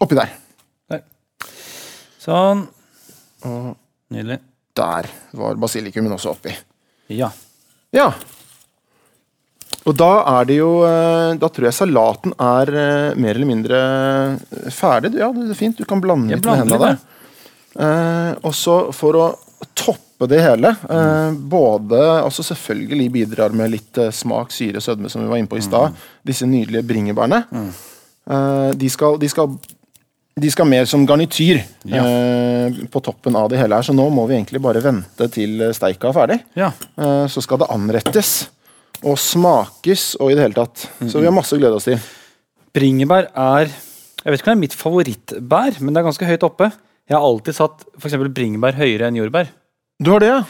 Oppi der. Sånn. Og Nydelig. der var basilikumen også oppi. Ja. Ja. Og da er det jo eh, Da tror jeg salaten er eh, mer eller mindre eh, ferdig. Ja, det er fint. Du kan blande Jeg litt med blander hendene litt, der. Eh, og så for å toppe det hele Mm. Både altså Selvfølgelig bidrar med litt eh, smak, syre, sødme, som vi var inne på i stad. Disse nydelige bringebærene. Mm. de, skal, de, skal, de skal mer som garnityr ja. på toppen av det hele her. Så nå må vi egentlig bare vente til steika er ferdig. ja. Så skal det anrettes og smakes og i det hele tatt. Så vi har masse å glede oss til. Bringebær er Jeg vet ikke om det er mitt favorittbær, men det er ganske høyt oppe. Jeg har alltid satt for bringebær høyere enn jordbær. Du har det, ja?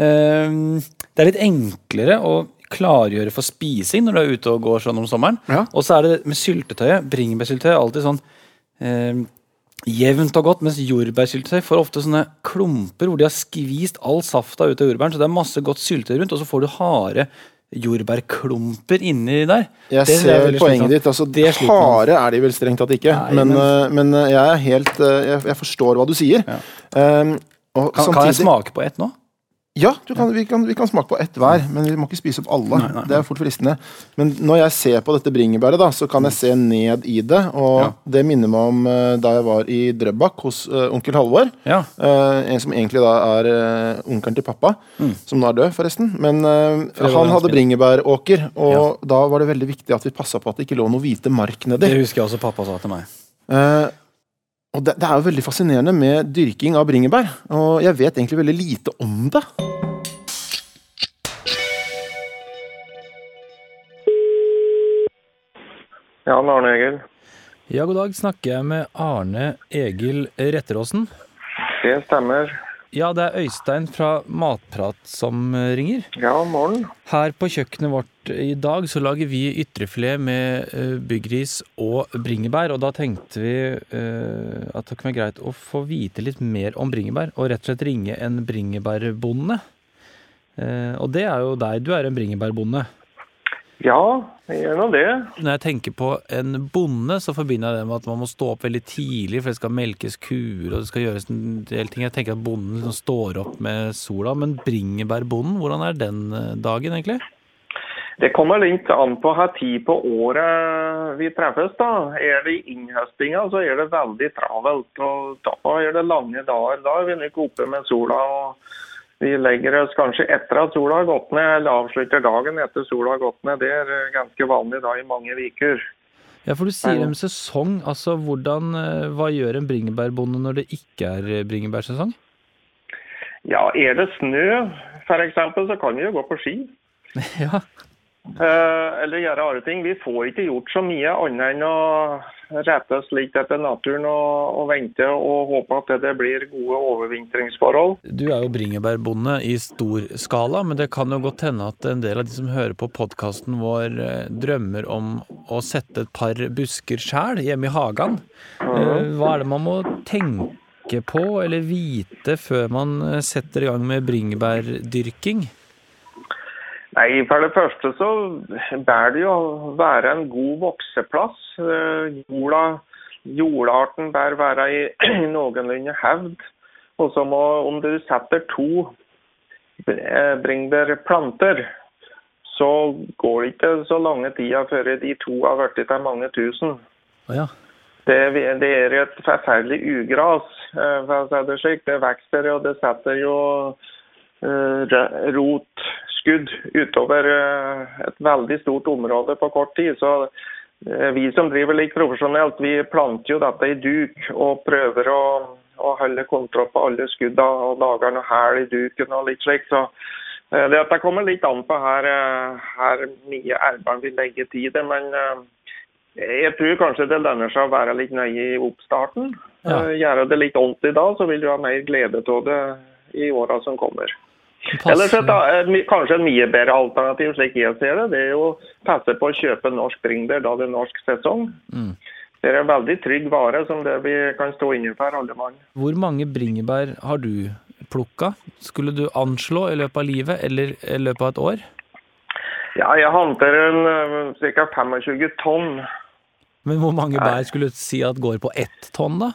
Ehm, det er litt enklere å klargjøre for spising når du er ute og går sånn om sommeren. Ja. Og så er det med syltetøyet. Bringebærsyltetøy er alltid sånn ehm, jevnt og godt, mens jordbærsyltetøy får ofte sånne klumper hvor de har skvist all safta ut av jordbæren, så det er masse godt syltetøy rundt, og så får du harde jordbærklumper inni der. Jeg Det er ser poenget slitsomt. ditt. altså Det er. Harde er de vel strengt tatt ikke. Nei, men, men- eh, men eh, jeg er helt eh, Jeg, jeg forstår hva du sier. Um, Kan, kan jeg smake på ett nå? Ja, du kan, vi, kan, vi kan smake på ett hver, men vi må ikke spise opp alle. Nei, nei, nei. Det er fort fristende. Men når jeg ser på dette bringebæret, da, så kan jeg se ned i det. Og Ja. det minner meg om eh, da jeg var i Drøbak hos uh, onkel Halvor. Ja. Uh, en som egentlig da er uh, onkelen til pappa, som nå er død, forresten. Men uh, han hadde bringebæråker, og da var det veldig viktig at vi passa på at det ikke lå noe hvite mark nedi. Det husker jeg også pappa sa til meg. Eh, og det, det er jo veldig fascinerende med dyrking av bringebær, og jeg vet egentlig veldig lite om det. Ja, Arne Egil. Ja, god dag. Snakker jeg med Arne Egil Retteråsen? Det stemmer. Ja, det er Øystein fra Matprat som ringer. Ja, morgen. Her på kjøkkenet vårt i dag så lager vi ytrefilet med eh, byggris og bringebær. Og da tenkte vi eh, at det kunne være greit å få vite litt mer om bringebær, og rett og slett ringe en bringebærbonde. Eh, og det er jo deg. Du er en bringebærbonde. Ja, jeg gjør nå det. Når jeg tenker på en bonde, så forbinder jeg det med at man må stå opp veldig tidlig, for det skal melkes kuer, og det skal gjøres en del ting. Jeg tenker at bonden liksom står opp med sola. Men bringebærbonden, hvordan er den eh, dagen, egentlig? Det kommer litt an på hva tid på året vi treffes. da. Er det i innhøstinga, så er det veldig travelt. og Da er det lange dager. Da er vi ikke oppe med sola. og Vi legger oss kanskje etter at sola har gått ned, eller avslutter dagen etter sola har gått ned. Det er eh, ganske vanlig da i mange uker. Ja, for du sier om sesong. Altså, hvordan, eh, hva gjør en bringebærbonde når det ikke er eh, bringebærsesong? Ja, er det snø f.eks., så kan vi jo gå på ski. ja. Eh, eller gjøre andre ting. Vi får ikke gjort så mye annet enn å rette slik etter naturen og, og vente og håpe at det blir gode overvintringsforhold. Du er jo bringebærbonde i stor skala, men det kan jo godt hende at en del av de som hører på podkasten vår, eh, drømmer om å sette et par busker sjæl hjemme i hagen. Eh, Hva er det man må tenke på eller vite før man eh, setter i gang med bringebærdyrking? Nei, For det første så bærer det jo være en god vokseplass. Eh, Jorda, jordarten bør være i, i noenlunde hevd. Og så må, om du setter to eh, bringebærplanter, så går det ikke så lange tida før de to har blitt til mange tusen. Ja. Det, det er et forferdelig ugras, eh, for å si det slik. Det vokser og det setter jo eh, rotskudd utover eh, et veldig stort område på kort tid. Så eh, vi som driver litt profesjonelt, vi planter jo dette i duk og prøver å, å holde kontroll på alle skuddene og lager noe hæl i duken og litt slik. Så Eh, Dette kommer litt an på her, her mye arbeid vi legger tid i det, men jeg tror kanskje det lønner seg å være litt nøye i oppstarten. Ja. Gjøre det litt ordentlig da, så vil du ha mer glede av det i åra som kommer. Ellers et, et, kanskje en mye bedre alternativ, slik jeg ser det, det er å passe på å kjøpe norsk bringebær da det er norsk sesong. Det er en veldig trygg vare som det vi kan stå inne for alle mann. Hvor mange bringebær har du plukka? Skulle du anslå i løpet av livet, eller i løpet av et år? Ja, jeg håndterer en ca. 25 tonn. Men hvor mange bær skulle du si at går på ett tonn, da?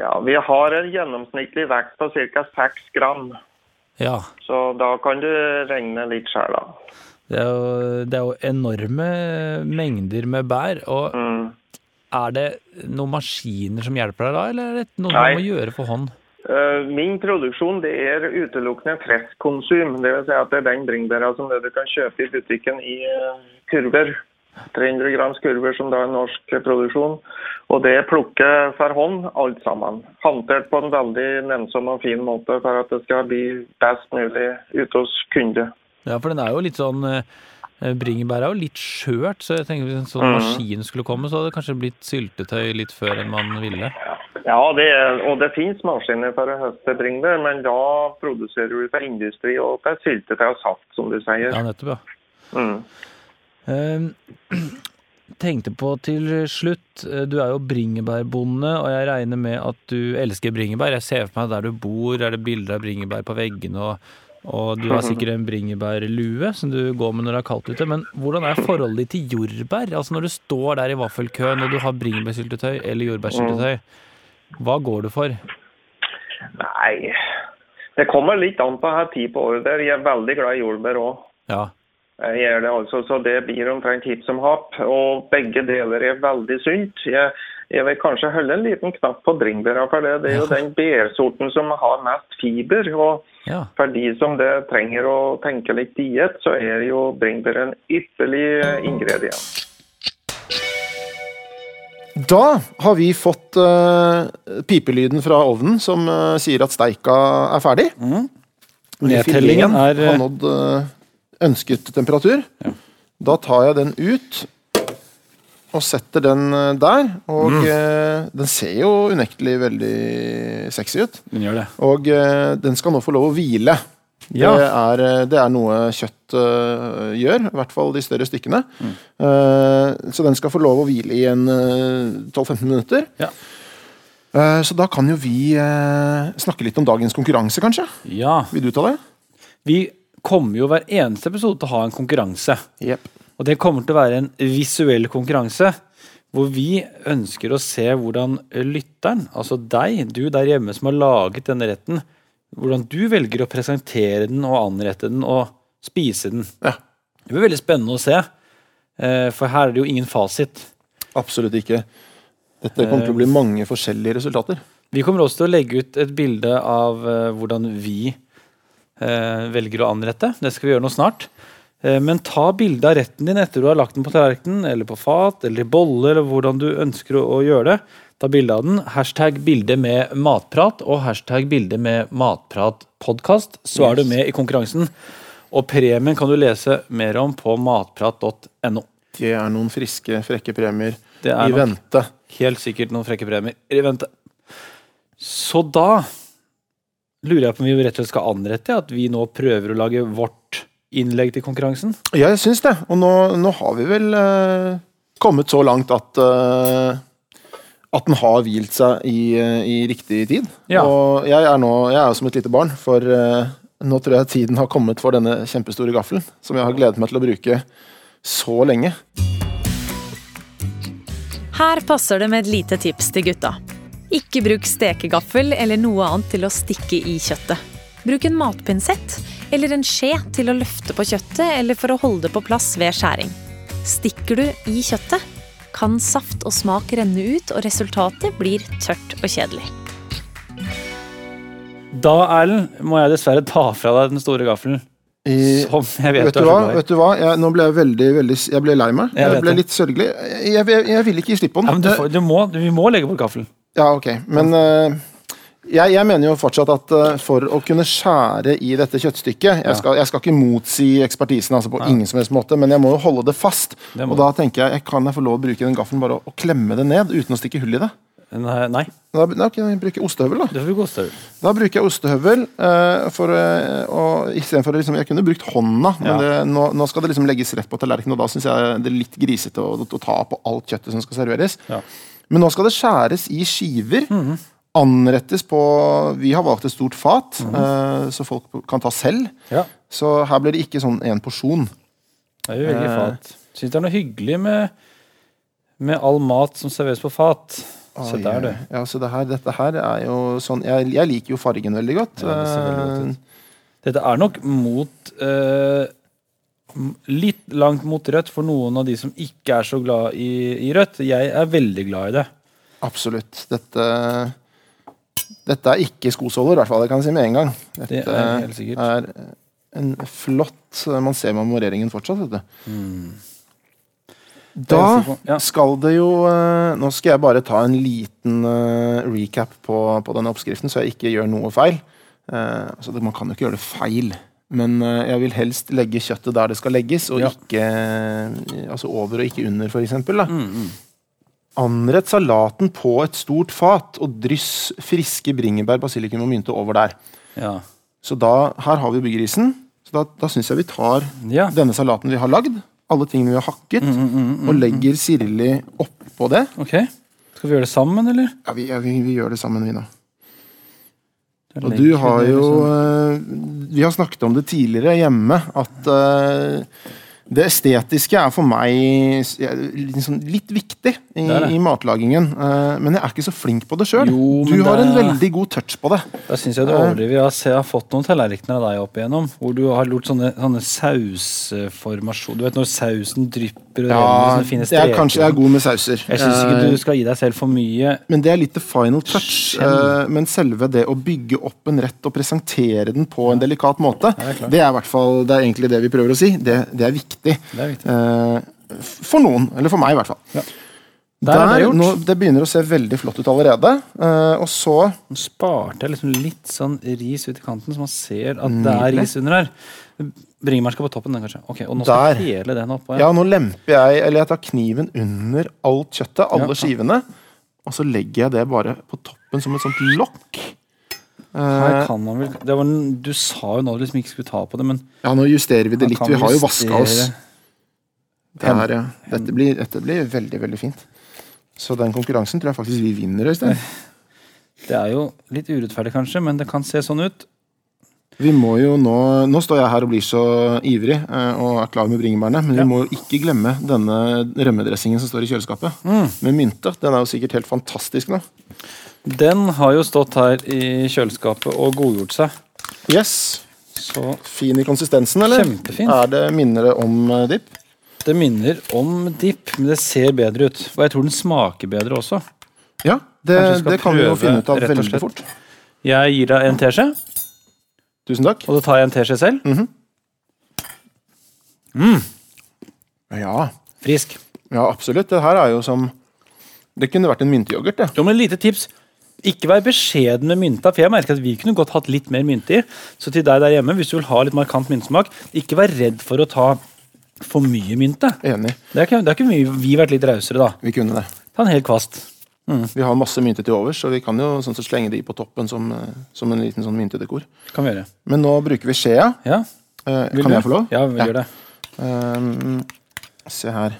Ja, Vi har en gjennomsnittlig vekt på ca. 6 gram, Ja. så da kan du regne litt sjøl, da. Det er, jo, det er jo enorme mengder med bær. Og Mm. er det noen maskiner som hjelper deg da, eller er det noe Nei. du må gjøre for hånd? Eh, Min produksjon det er utelukkende freskkonsum. Det vil si at det er den bringebæra som du kan kjøpe i butikken i eh, kurver. 300 grams kurver som da er norsk produksjon. Og det plukker for hånd, alt sammen. Håndtert på en veldig nennsom og fin måte for at det skal bli best mulig ute hos kunde. Ja, for den er jo litt sånn eh, Bringebær er jo litt skjørt, så jeg tenker hvis en sånn mm. maskin skulle komme, så hadde det kanskje blitt syltetøy litt før enn man ville. Ja, det er, og det finnes maskiner for å høste bringebær, men da produserer du for industri og for syltetøy og saft, som du sier. Ja, nettopp, ja. Mm. Eh, tenkte på til slutt, eh, du er jo bringebærbonde, og jeg regner med at du elsker bringebær. Jeg ser for meg der du bor, er det bilder av bringebær på veggene, og, og du har sikkert en bringebærlue som du går med når det er kaldt ute. Men hvordan er forholdet ditt til jordbær? Altså når du står der i vaffelkøen og du har bringebærsyltetøy eller jordbærsyltetøy, hva går du for? Nei, det kommer litt an på her tid på året. der. Jeg er veldig glad i jordbær òg. Ja, gjør det altså, så det blir omtrent hipp som happ. Og begge deler er veldig sunt. Jeg, jeg vil kanskje holde en liten knapp på bringebæra, for det, det er jo den bærsorten som har mest fiber. Og ja. for de som det trenger å tenke litt diett, så er jo bringebær en ypperlig eh, ingrediens. Da har vi fått uh, pipelyden fra ovnen som uh, sier at steika er ferdig. Nedtellingen er, eh, har nådd eh, ønsket temperatur. Da tar jeg den ut og setter den eh, der. Og Mm. eh, den ser jo unektelig veldig sexy ut. Den gjør det. Og eh, den skal nå få lov å hvile. Ja. Det, er, eh, det er noe kjøtt uh, gjør, i hvert fall de større stykkene. Mm. Uh, så den skal få lov å hvile i en uh, 12-15 minutter. Ja. Eh, så da kan jo vi snakke litt om dagens konkurranse, kanskje? Ja. Vil du ta det? Vi kommer jo hver eneste episode til å ha en konkurranse. Yep. Og det kommer til å være en visuell konkurranse. Hvor vi ønsker å se hvordan lytteren, altså deg, du der hjemme som har laget denne retten, hvordan du velger å presentere den og anrette den og spise den. Ja. Det blir veldig spennende å se, eh, for her er det jo ingen fasit. Absolutt ikke. Dette kommer til å bli mange forskjellige resultater. Vi kommer også til å legge ut et bilde av eh, hvordan vi eh, velger å anrette. Det skal vi gjøre nå snart. Eh, men ta bilde av retten din etter du har lagt den på tallerkenen, eller på fat, eller i bolle, eller hvordan du ønsker å, gjøre det. Ta bilde av den. Hashtag bilde med matprat og hashtag bilde med matpratpodkast. Så er du med i konkurransen. Og premien kan du lese mer om på matprat.no. Det er noen friske, frekke premier er i vente. helt sikkert noen frekke premier i vente. Så da lurer jeg på om vi rett og slett skal anrette at vi nå prøver å lage vårt innlegg til konkurransen. Jeg syns det. Og nå, nå har vi vel uh, kommet så langt at uh, at den har hvilt seg i, eh, i riktig tid. Ja. Og jeg er nå jeg er jo som et lite barn, for nå tror jeg tiden har kommet for denne kjempestore gaffelen, som jeg har gledet meg til å bruke så lenge. Her passer det med et lite tips til gutta. Ikke bruk stekegaffel eller noe annet til å stikke i kjøttet. Bruk en matpinsett eller en skje til å løfte på kjøttet eller for å holde det på plass ved skjæring. Stikker du i kjøttet, kan saft og smak renne ut, og resultatet blir tørt og kjedelig. Da, Erlend, må jeg dessverre ta fra deg den store gaffelen. I, Som jeg vet, vet, du hva? Vet du hva? Jeg, nå ble jeg veldig, veldig Jeg ble lei meg. Jeg Jeg, ble det. litt sørgelig. Jeg, jeg, jeg vil ikke gi slipp på Ja, den. men du, får, du, må, vi må legge bort gaffelen. Ja, ok. Men uh, Jeg, jeg mener jo fortsatt at uh, for å kunne skjære i dette kjøttstykket Jeg skal, jeg skal ikke motsi ekspertisen altså på ingen som helst måte, men jeg må jo holde det fast. Det og da tenker jeg, jeg kan jeg få lov å bruke den gaffelen bare å, å klemme det ned uten å stikke hull i det. Nei, nei. Da, da kan jeg bruke ostehøvel, da. det ostehøvel. Da bruker jeg ostehøvel. Uh, for, uh, og Istedenfor liksom, Jeg kunne brukt hånda, men Ja. det, nå, nå skal det liksom legges rett på tallerkenen, og da syns jeg det er litt grisete å, å ta på alt kjøttet som skal serveres. Ja. Men nå skal det skjæres i skiver. Anrettes på Vi har valgt et stort fat, eh, så folk kan ta selv. Ja. Så her blir det ikke sånn én porsjon. Det er jo veldig Eh. fat. Syns det er noe hyggelig med, med all mat som serveres på fat. Se der, du. Ja, så det her, dette her er jo sånn Jeg, jeg liker jo fargen veldig godt. Ja, det veldig godt. Eh, Dette er nok mot m- Litt langt mot rødt for noen av de som ikke er så glad i, i rødt. Jeg er veldig glad i det. Absolutt. Dette Dette er ikke skosåler, i hvert fall. Det kan jeg si med en gang. Dette Det er helt sikkert. er en flott Man ser memoreringen fortsatt, vet du. Er Da skal det jo eh, Nå skal jeg bare ta en liten eh, recap på, på denne oppskriften, så jeg ikke gjør noe feil. Eh, altså, man kan jo ikke gjøre det feil, men eh, jeg vil helst legge kjøttet der det skal legges, og Ja. ikke eh, altså over og ikke under, f.eks. Mm, mm. Anrett salaten på et stort fat, og dryss friske bringebær, basilikum og mynte over der. Ja. Så da, Her har vi byggerisen. Så Da, da syns jeg vi tar ja. denne salaten vi har lagd, alle tingene vi har hakket, Mm, mm, mm, mm, og legger sirlig oppå det. Ok. Skal vi gjøre det sammen, eller? Ja, vi, ja, vi, vi gjør det sammen, vi, da. Og du har jo liksom- eh, Vi har snakket om det tidligere hjemme, at eh, det estetiske er for meg liksom litt viktig i, Det det. i matlagingen. eh, men jeg er ikke så flink på det sjøl. Du har det- en veldig god touch på det. Da syns jeg du overdriver. Jeg har, jeg har fått noen tallerkener av deg opp igjennom hvor du har gjort sånne, sånne sausformasjoner Du vet når sausen drypper og renner Ja, sånne fine jeg er kanskje jeg er god med sauser. Jeg syns ikke Eh, du skal gi deg selv for mye. Men det er litt the final touch. Eh, men selve det å bygge opp en rett og presentere den på en delikat måte, det er det er i hvert fall det er egentlig det vi prøver å si. Det, det er viktig. Det er viktig. Eh, for noen. Eller for meg, i hvert fall. Der er det nå, det begynner å se veldig flott ut allerede. eh, og så Nå sparte jeg liksom litt sånn ris ut i kanten, så man ser at det er ris under her. Bringebær skal på toppen, den kanskje. Ok, Og nå skal Der. hele den oppå. Ja, nå lemper jeg Eller jeg tar kniven under alt kjøttet, alle Ja. skivene. Og så legger jeg det bare på toppen som et sånt lokk. Her Eh, kan man vel det var, Du sa jo nå du liksom ikke skulle ta på det, men ja, nå justerer vi det litt. Vi har jo vaska oss. Det her, ja. Dette blir, dette blir veldig, veldig fint. Så den konkurransen tror jeg faktisk vi vinner, Øystein. Det er jo litt urettferdig, kanskje, men det kan se sånn ut. Vi må jo nå Nå står jeg her og blir så ivrig eh, og er klar med bringebærene, men Ja. vi må jo ikke glemme denne rømmedressingen som står i kjøleskapet. Mm. Med mynte. Den er jo sikkert helt fantastisk nå. Den har jo stått her i kjøleskapet og godgjort seg. Yes. Så Fin i konsistensen, eller? Kjempefin. Er det minner det om eh, dipp? det minner om dipp, men det ser bedre ut. Og jeg tror den smaker bedre også. Ja, det, det kan vi jo finne ut av veldig fort. Jeg gir deg en teskje, Tusen takk. og da tar jeg en teskje selv. Mhm. Ja, Frisk. ja, absolutt. Det her er jo som Det kunne vært en mynteyoghurt, det. Jo, men lite tips. Ikke vær beskjeden med mynta, for jeg merker at vi kunne godt hatt litt mer mynte i. Så til deg der hjemme, hvis du vil ha litt markant myntesmak, ikke vær redd for å ta for mye mynte. Enig. Det er ikke, det er ikke mye vi vært litt rausere, da. Vi kunne det. Ta en hel kvast. Vi har masse mynter til overs, så vi kan jo sånn så slenge de på toppen som, eh, som en liten sånn myntedekor. Kan vi gjøre. Men nå bruker vi skjea. Ja, Eh, kan du? jeg få lov? Ja, vi gjør det. Um, se her.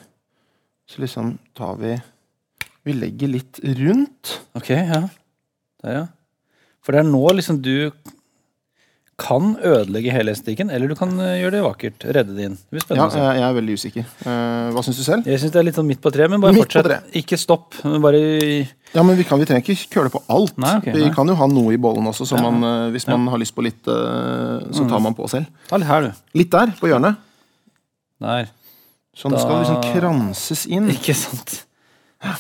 Så liksom tar vi Vi legger litt rundt. Ok, ja. Der, ja. For det er nå liksom du kan ødelegge hele estetikken, eller du kan eh, gjøre det vakkert. Redde det inn. Det blir Ja, spennende Ja, jeg, er veldig usikker. Eh, hva syns du selv? Jeg syns det er litt sånn midt på treet, men bare Midt fortsett. Ikke stopp. men Bare Ja, men Vi, kan, vi trenger ikke køle på alt. Nei, okay, vi nei. kan jo ha noe i bollen også, så Ja. man, eh, hvis man har lyst på litt, så tar man på selv. ta litt her, du. Litt der, på hjørnet. Der. Sånn da... skal Da- liksom kranses inn. Ikke sant.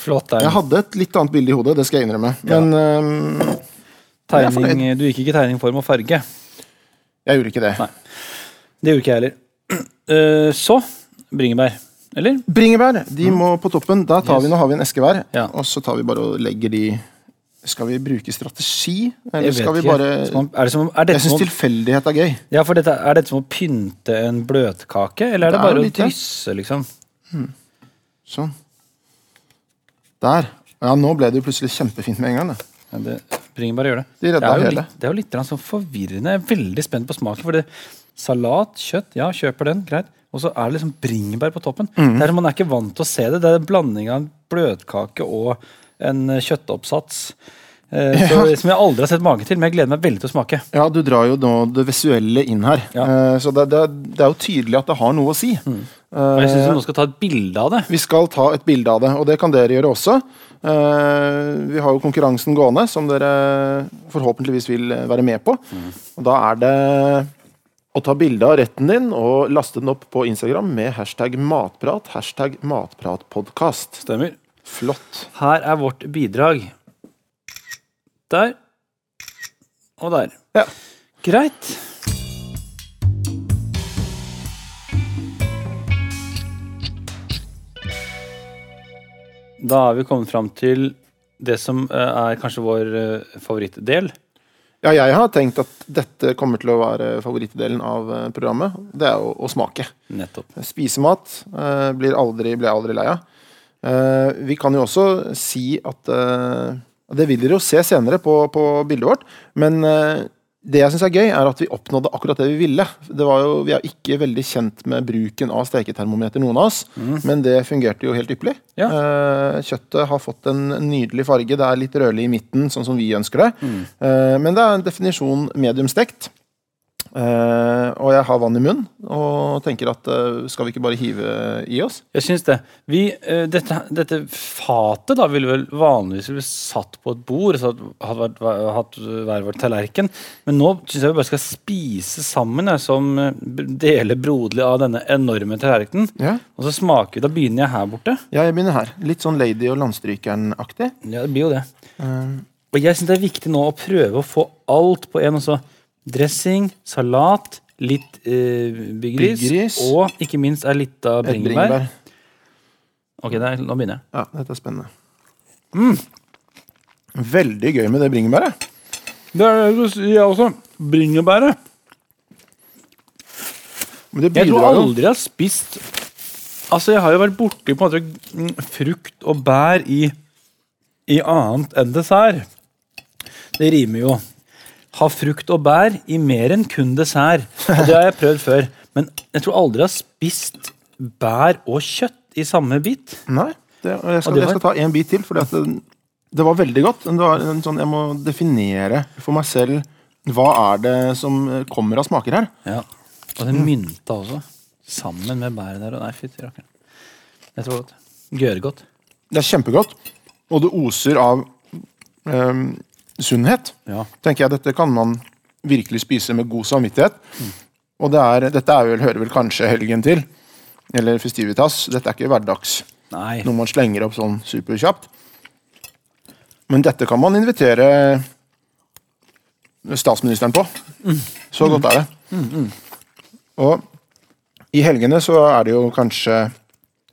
Flott. Jeg hadde et litt annet bilde i hodet, det skal jeg innrømme. Men ja. jeg er Tegning, du gikk ikke tegning, form og farge. jeg gjorde ikke det. Nei. Det gjorde ikke jeg heller. Uh, Så bringebær. Eller? Bringebær de må på toppen. Da tar vi, Nå har vi en eske hver, Ja. og så tar vi bare og legger de Skal vi bruke strategi, eller skal vi bare man, er det som, er Jeg syns tilfeldighet er gøy. Ja, for dette, Er dette som å pynte en bløtkake, eller er det, Det er bare å drysse, liksom? Sånn. Der. Ja, nå ble det jo plutselig kjempefint med en gang. Da. Ja, det, bringebær gjør det. De det er litt, det er jo litt sånn forvirrende. Jeg er veldig spent på smaken. For det, salat, kjøtt, ja, kjøper den, greit. Og så er det liksom bringebær på toppen. Mm. Det er, Man er ikke vant til å se det. Det er en blanding av en bløtkake og en eh, kjøttoppsats. Eh, så, Som jeg aldri har sett mage til, men jeg gleder meg veldig til å smake. Ja, du drar jo nå det visuelle inn her. Eh, så det, det, det er jo tydelig at det har noe å si. Mm. Og jeg synes Eh, vi nå skal ta et bilde av det. Vi skal ta et bilde av det, og det kan dere gjøre også. Eh, vi har jo konkurransen gående, som dere forhåpentligvis vil eh, være med på. Og Da er det å ta bilde av retten din og laste den opp på Instagram med hashtag matprat, hashtag matpratpodkast. Stemmer. Flott. Her er vårt bidrag. Der. Og der. Ja. Greit. Da har vi kommet fram til det som eh, er kanskje vår eh, favorittdel. Ja, jeg har tenkt at dette kommer til å være favorittdelen av eh, programmet. Det er å, å smake. Nettopp. Spise mat eh, blir, aldri, blir aldri lei av. Vi kan jo også si at Det vil dere jo se senere på, på bildet vårt, men det jeg syns er gøy, er at vi oppnådde akkurat det vi ville. Det var jo, vi er ikke veldig kjent med bruken av steketermometer, noen av oss, men det fungerte jo helt ypperlig. Ja. Eh, kjøttet har fått en nydelig farge. Det er litt rødlig i midten, sånn som vi ønsker det. Mm. men det er en definisjon medium stekt. Eh, og jeg har vann i munnen og tenker at uh, skal vi ikke bare hive i oss? Jeg syns det. Vi, uh, dette, dette fatet da ville vel vanligvis bli satt på et bord, så hadde vært, hatt hver vår tallerken. Men nå syns jeg vi bare skal spise sammen, jeg, som deler broderlig av denne enorme tallerkenen. Ja. Og så smaker vi. Da begynner jeg her borte. Ja, jeg begynner her. Litt sånn Lady og Landstrykeren-aktig. Ja, det blir jo det. Og jeg syns det er viktig nå å prøve å få alt på en. Også. Dressing, salat, litt eh, byggeris, Byggeris. og ikke minst ei et bringebær. bringebær. Ok, der, nå begynner jeg. Ja, dette er spennende. Mm. Veldig gøy med det bringebæret. Det er det jeg også. Bringebæret. Men det Jeg tror bidrar jo aldri jeg har spist Altså, jeg har jo vært borti på en måte mm, frukt og bær i, i annet enn dessert. Det rimer jo. Ha frukt og bær i mer enn kun dessert. Og det har jeg prøvd før. Men jeg tror aldri jeg har spist bær og kjøtt i samme bit. Nei. Det, jeg, skal, det jeg skal ta en bit til, for det, det var veldig godt. Men det var en sånn, jeg må definere for meg selv hva er det som kommer av smaker her. Ja. Og den mynta også. Sammen med bæret der. Nei, fytti rakkeren. Det var godt. Gøregodt. Det er kjempegodt, og det oser av ehm, sunnhet. Ja. tenker jeg Dette kan man virkelig spise med god samvittighet. Og det er, dette er vel, hører vel kanskje helgen til. Eller festivitas. Dette er ikke hverdags. Nei. Noe man slenger opp sånn superkjapt. Men dette kan man invitere statsministeren på. Så godt er det. Og i helgene så er det jo kanskje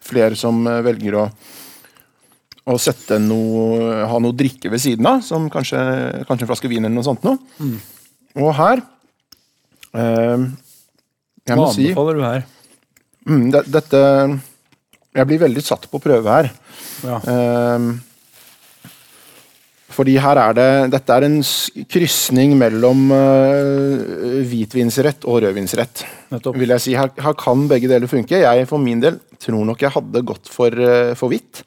flere som velger å å sette noe, ha noe drikke ved siden av, som kanskje, kanskje en flaske vin eller noe sånt noe. Og her eh, Jeg må Hva si anbefaler du her? mm, det, Dette Jeg blir veldig satt på prøve her. Ja. Eh, fordi her er det Dette er en krysning mellom uh, hvitvinsrett og rødvinsrett. Nettopp. Vil jeg si. Her, her kan begge deler funke. Jeg for min del tror nok jeg hadde gått for, uh, for hvitt.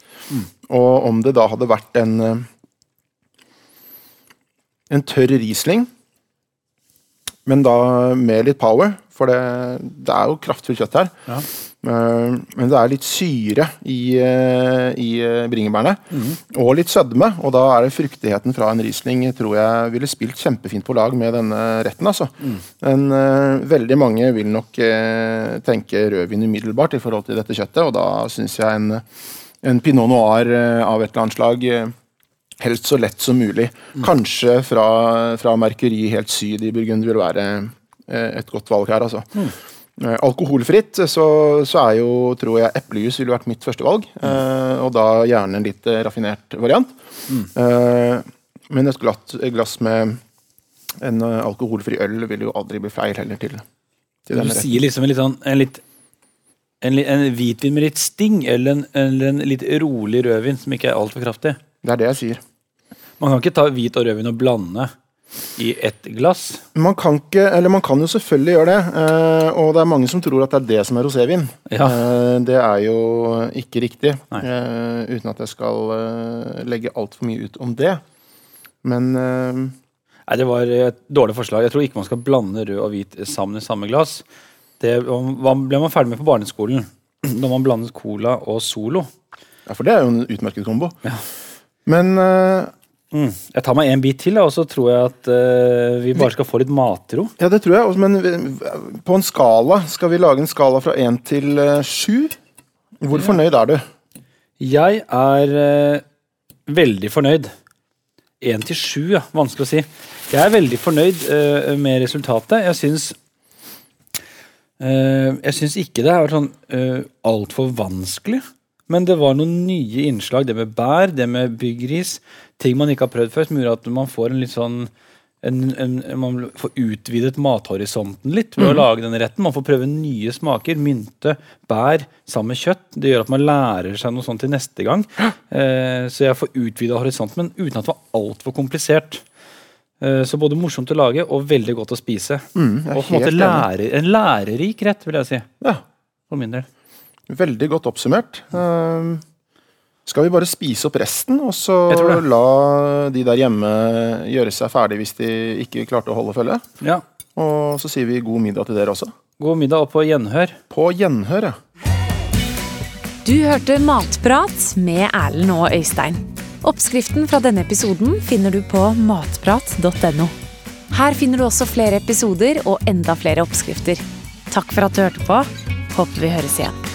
Og om det da hadde vært en uh, en tørr Riesling, men da med litt power, for det, det er jo kraftfullt kjøtt her. Ja. Eh, Men det er litt syre i, eh, i bringebærene, mm. og litt sødme. Og da er det fruktigheten fra en Riesling tror jeg ville spilt kjempefint på lag med denne retten. altså. Men uh, veldig mange vil nok uh, tenke rødvin umiddelbart i forhold til dette kjøttet, og da syns jeg en, en pinot noir uh, av et eller annet slag eh, helst så lett som mulig. Kanskje fra, fra Mercury helt syd i Burgund vil være eh, et godt valg her, altså. Eh, Alkoholfritt så, så er jo, tror jeg, eplejus ville vært mitt første valg. eh, og da gjerne en litt eh, raffinert variant. Eh, Men et glass, glass med en alkoholfri øl vil jo aldri bli feil heller til, til Du sier liksom en litt sånn en, litt, en, en hvitvin med litt sting, eller en, eller en litt rolig rødvin som ikke er altfor kraftig. Det er det jeg sier. Man kan ikke ta hvit og rødvin og blande i ett glass. Man kan ikke, eller man kan jo selvfølgelig gjøre det, eh, og det er mange som tror at det er det som er rosévin. Ja. Eh, det er jo ikke riktig, Nei. eh, uten at jeg skal legge altfor mye ut om det. Men Nei, Det var et dårlig forslag. Jeg tror ikke man skal blande rød og hvit sammen i samme glass. Det ble man ferdig med på barneskolen. Når man blandet cola og Solo. ja, for det er jo en utmerket kombo. Ja. Men Mm. Jeg tar meg en bit til, og så tror jeg at uh, vi bare skal få litt matro. Ja, det tror jeg. Men på en skala, skal vi lage en skala fra én til eh, sju? Hvor fornøyd er du? Jeg er uh, veldig fornøyd. Én til sju, ja. Vanskelig å si. Jeg er veldig fornøyd uh, med resultatet. Jeg syns Jeg syns ikke det er sånn uh, altfor vanskelig. Men det var noen nye innslag. Det med bær, det med byggris. Ting man ikke har prøvd før, som gjør at man får en litt sånn en, en, man får utvidet mathorisonten litt ved å lage denne retten. Man får prøve nye smaker. Mynte, bær sammen med kjøtt. Det gjør at man lærer seg noe sånt til neste gang. Eh, så jeg får utvida horisonten, men uten at det var altfor komplisert. Eh, så både morsomt å lage og veldig godt å spise. Mm, og på en måte helt lære, en lærerik rett, vil jeg si. Ja, For min del. Veldig godt oppsummert. Eh, skal vi bare spise opp resten, og så la de der hjemme gjøre seg ferdig hvis de ikke klarte å holde følge? Ja. Og så sier vi god middag til dere også. God middag og på gjenhør. På gjenhør, ja. Du hørte Matprat med Erlend og Øystein. Oppskriften fra denne episoden finner du på matprat.no. Her finner du også flere episoder og enda flere oppskrifter. Takk for at du hørte på. Håper vi høres igjen.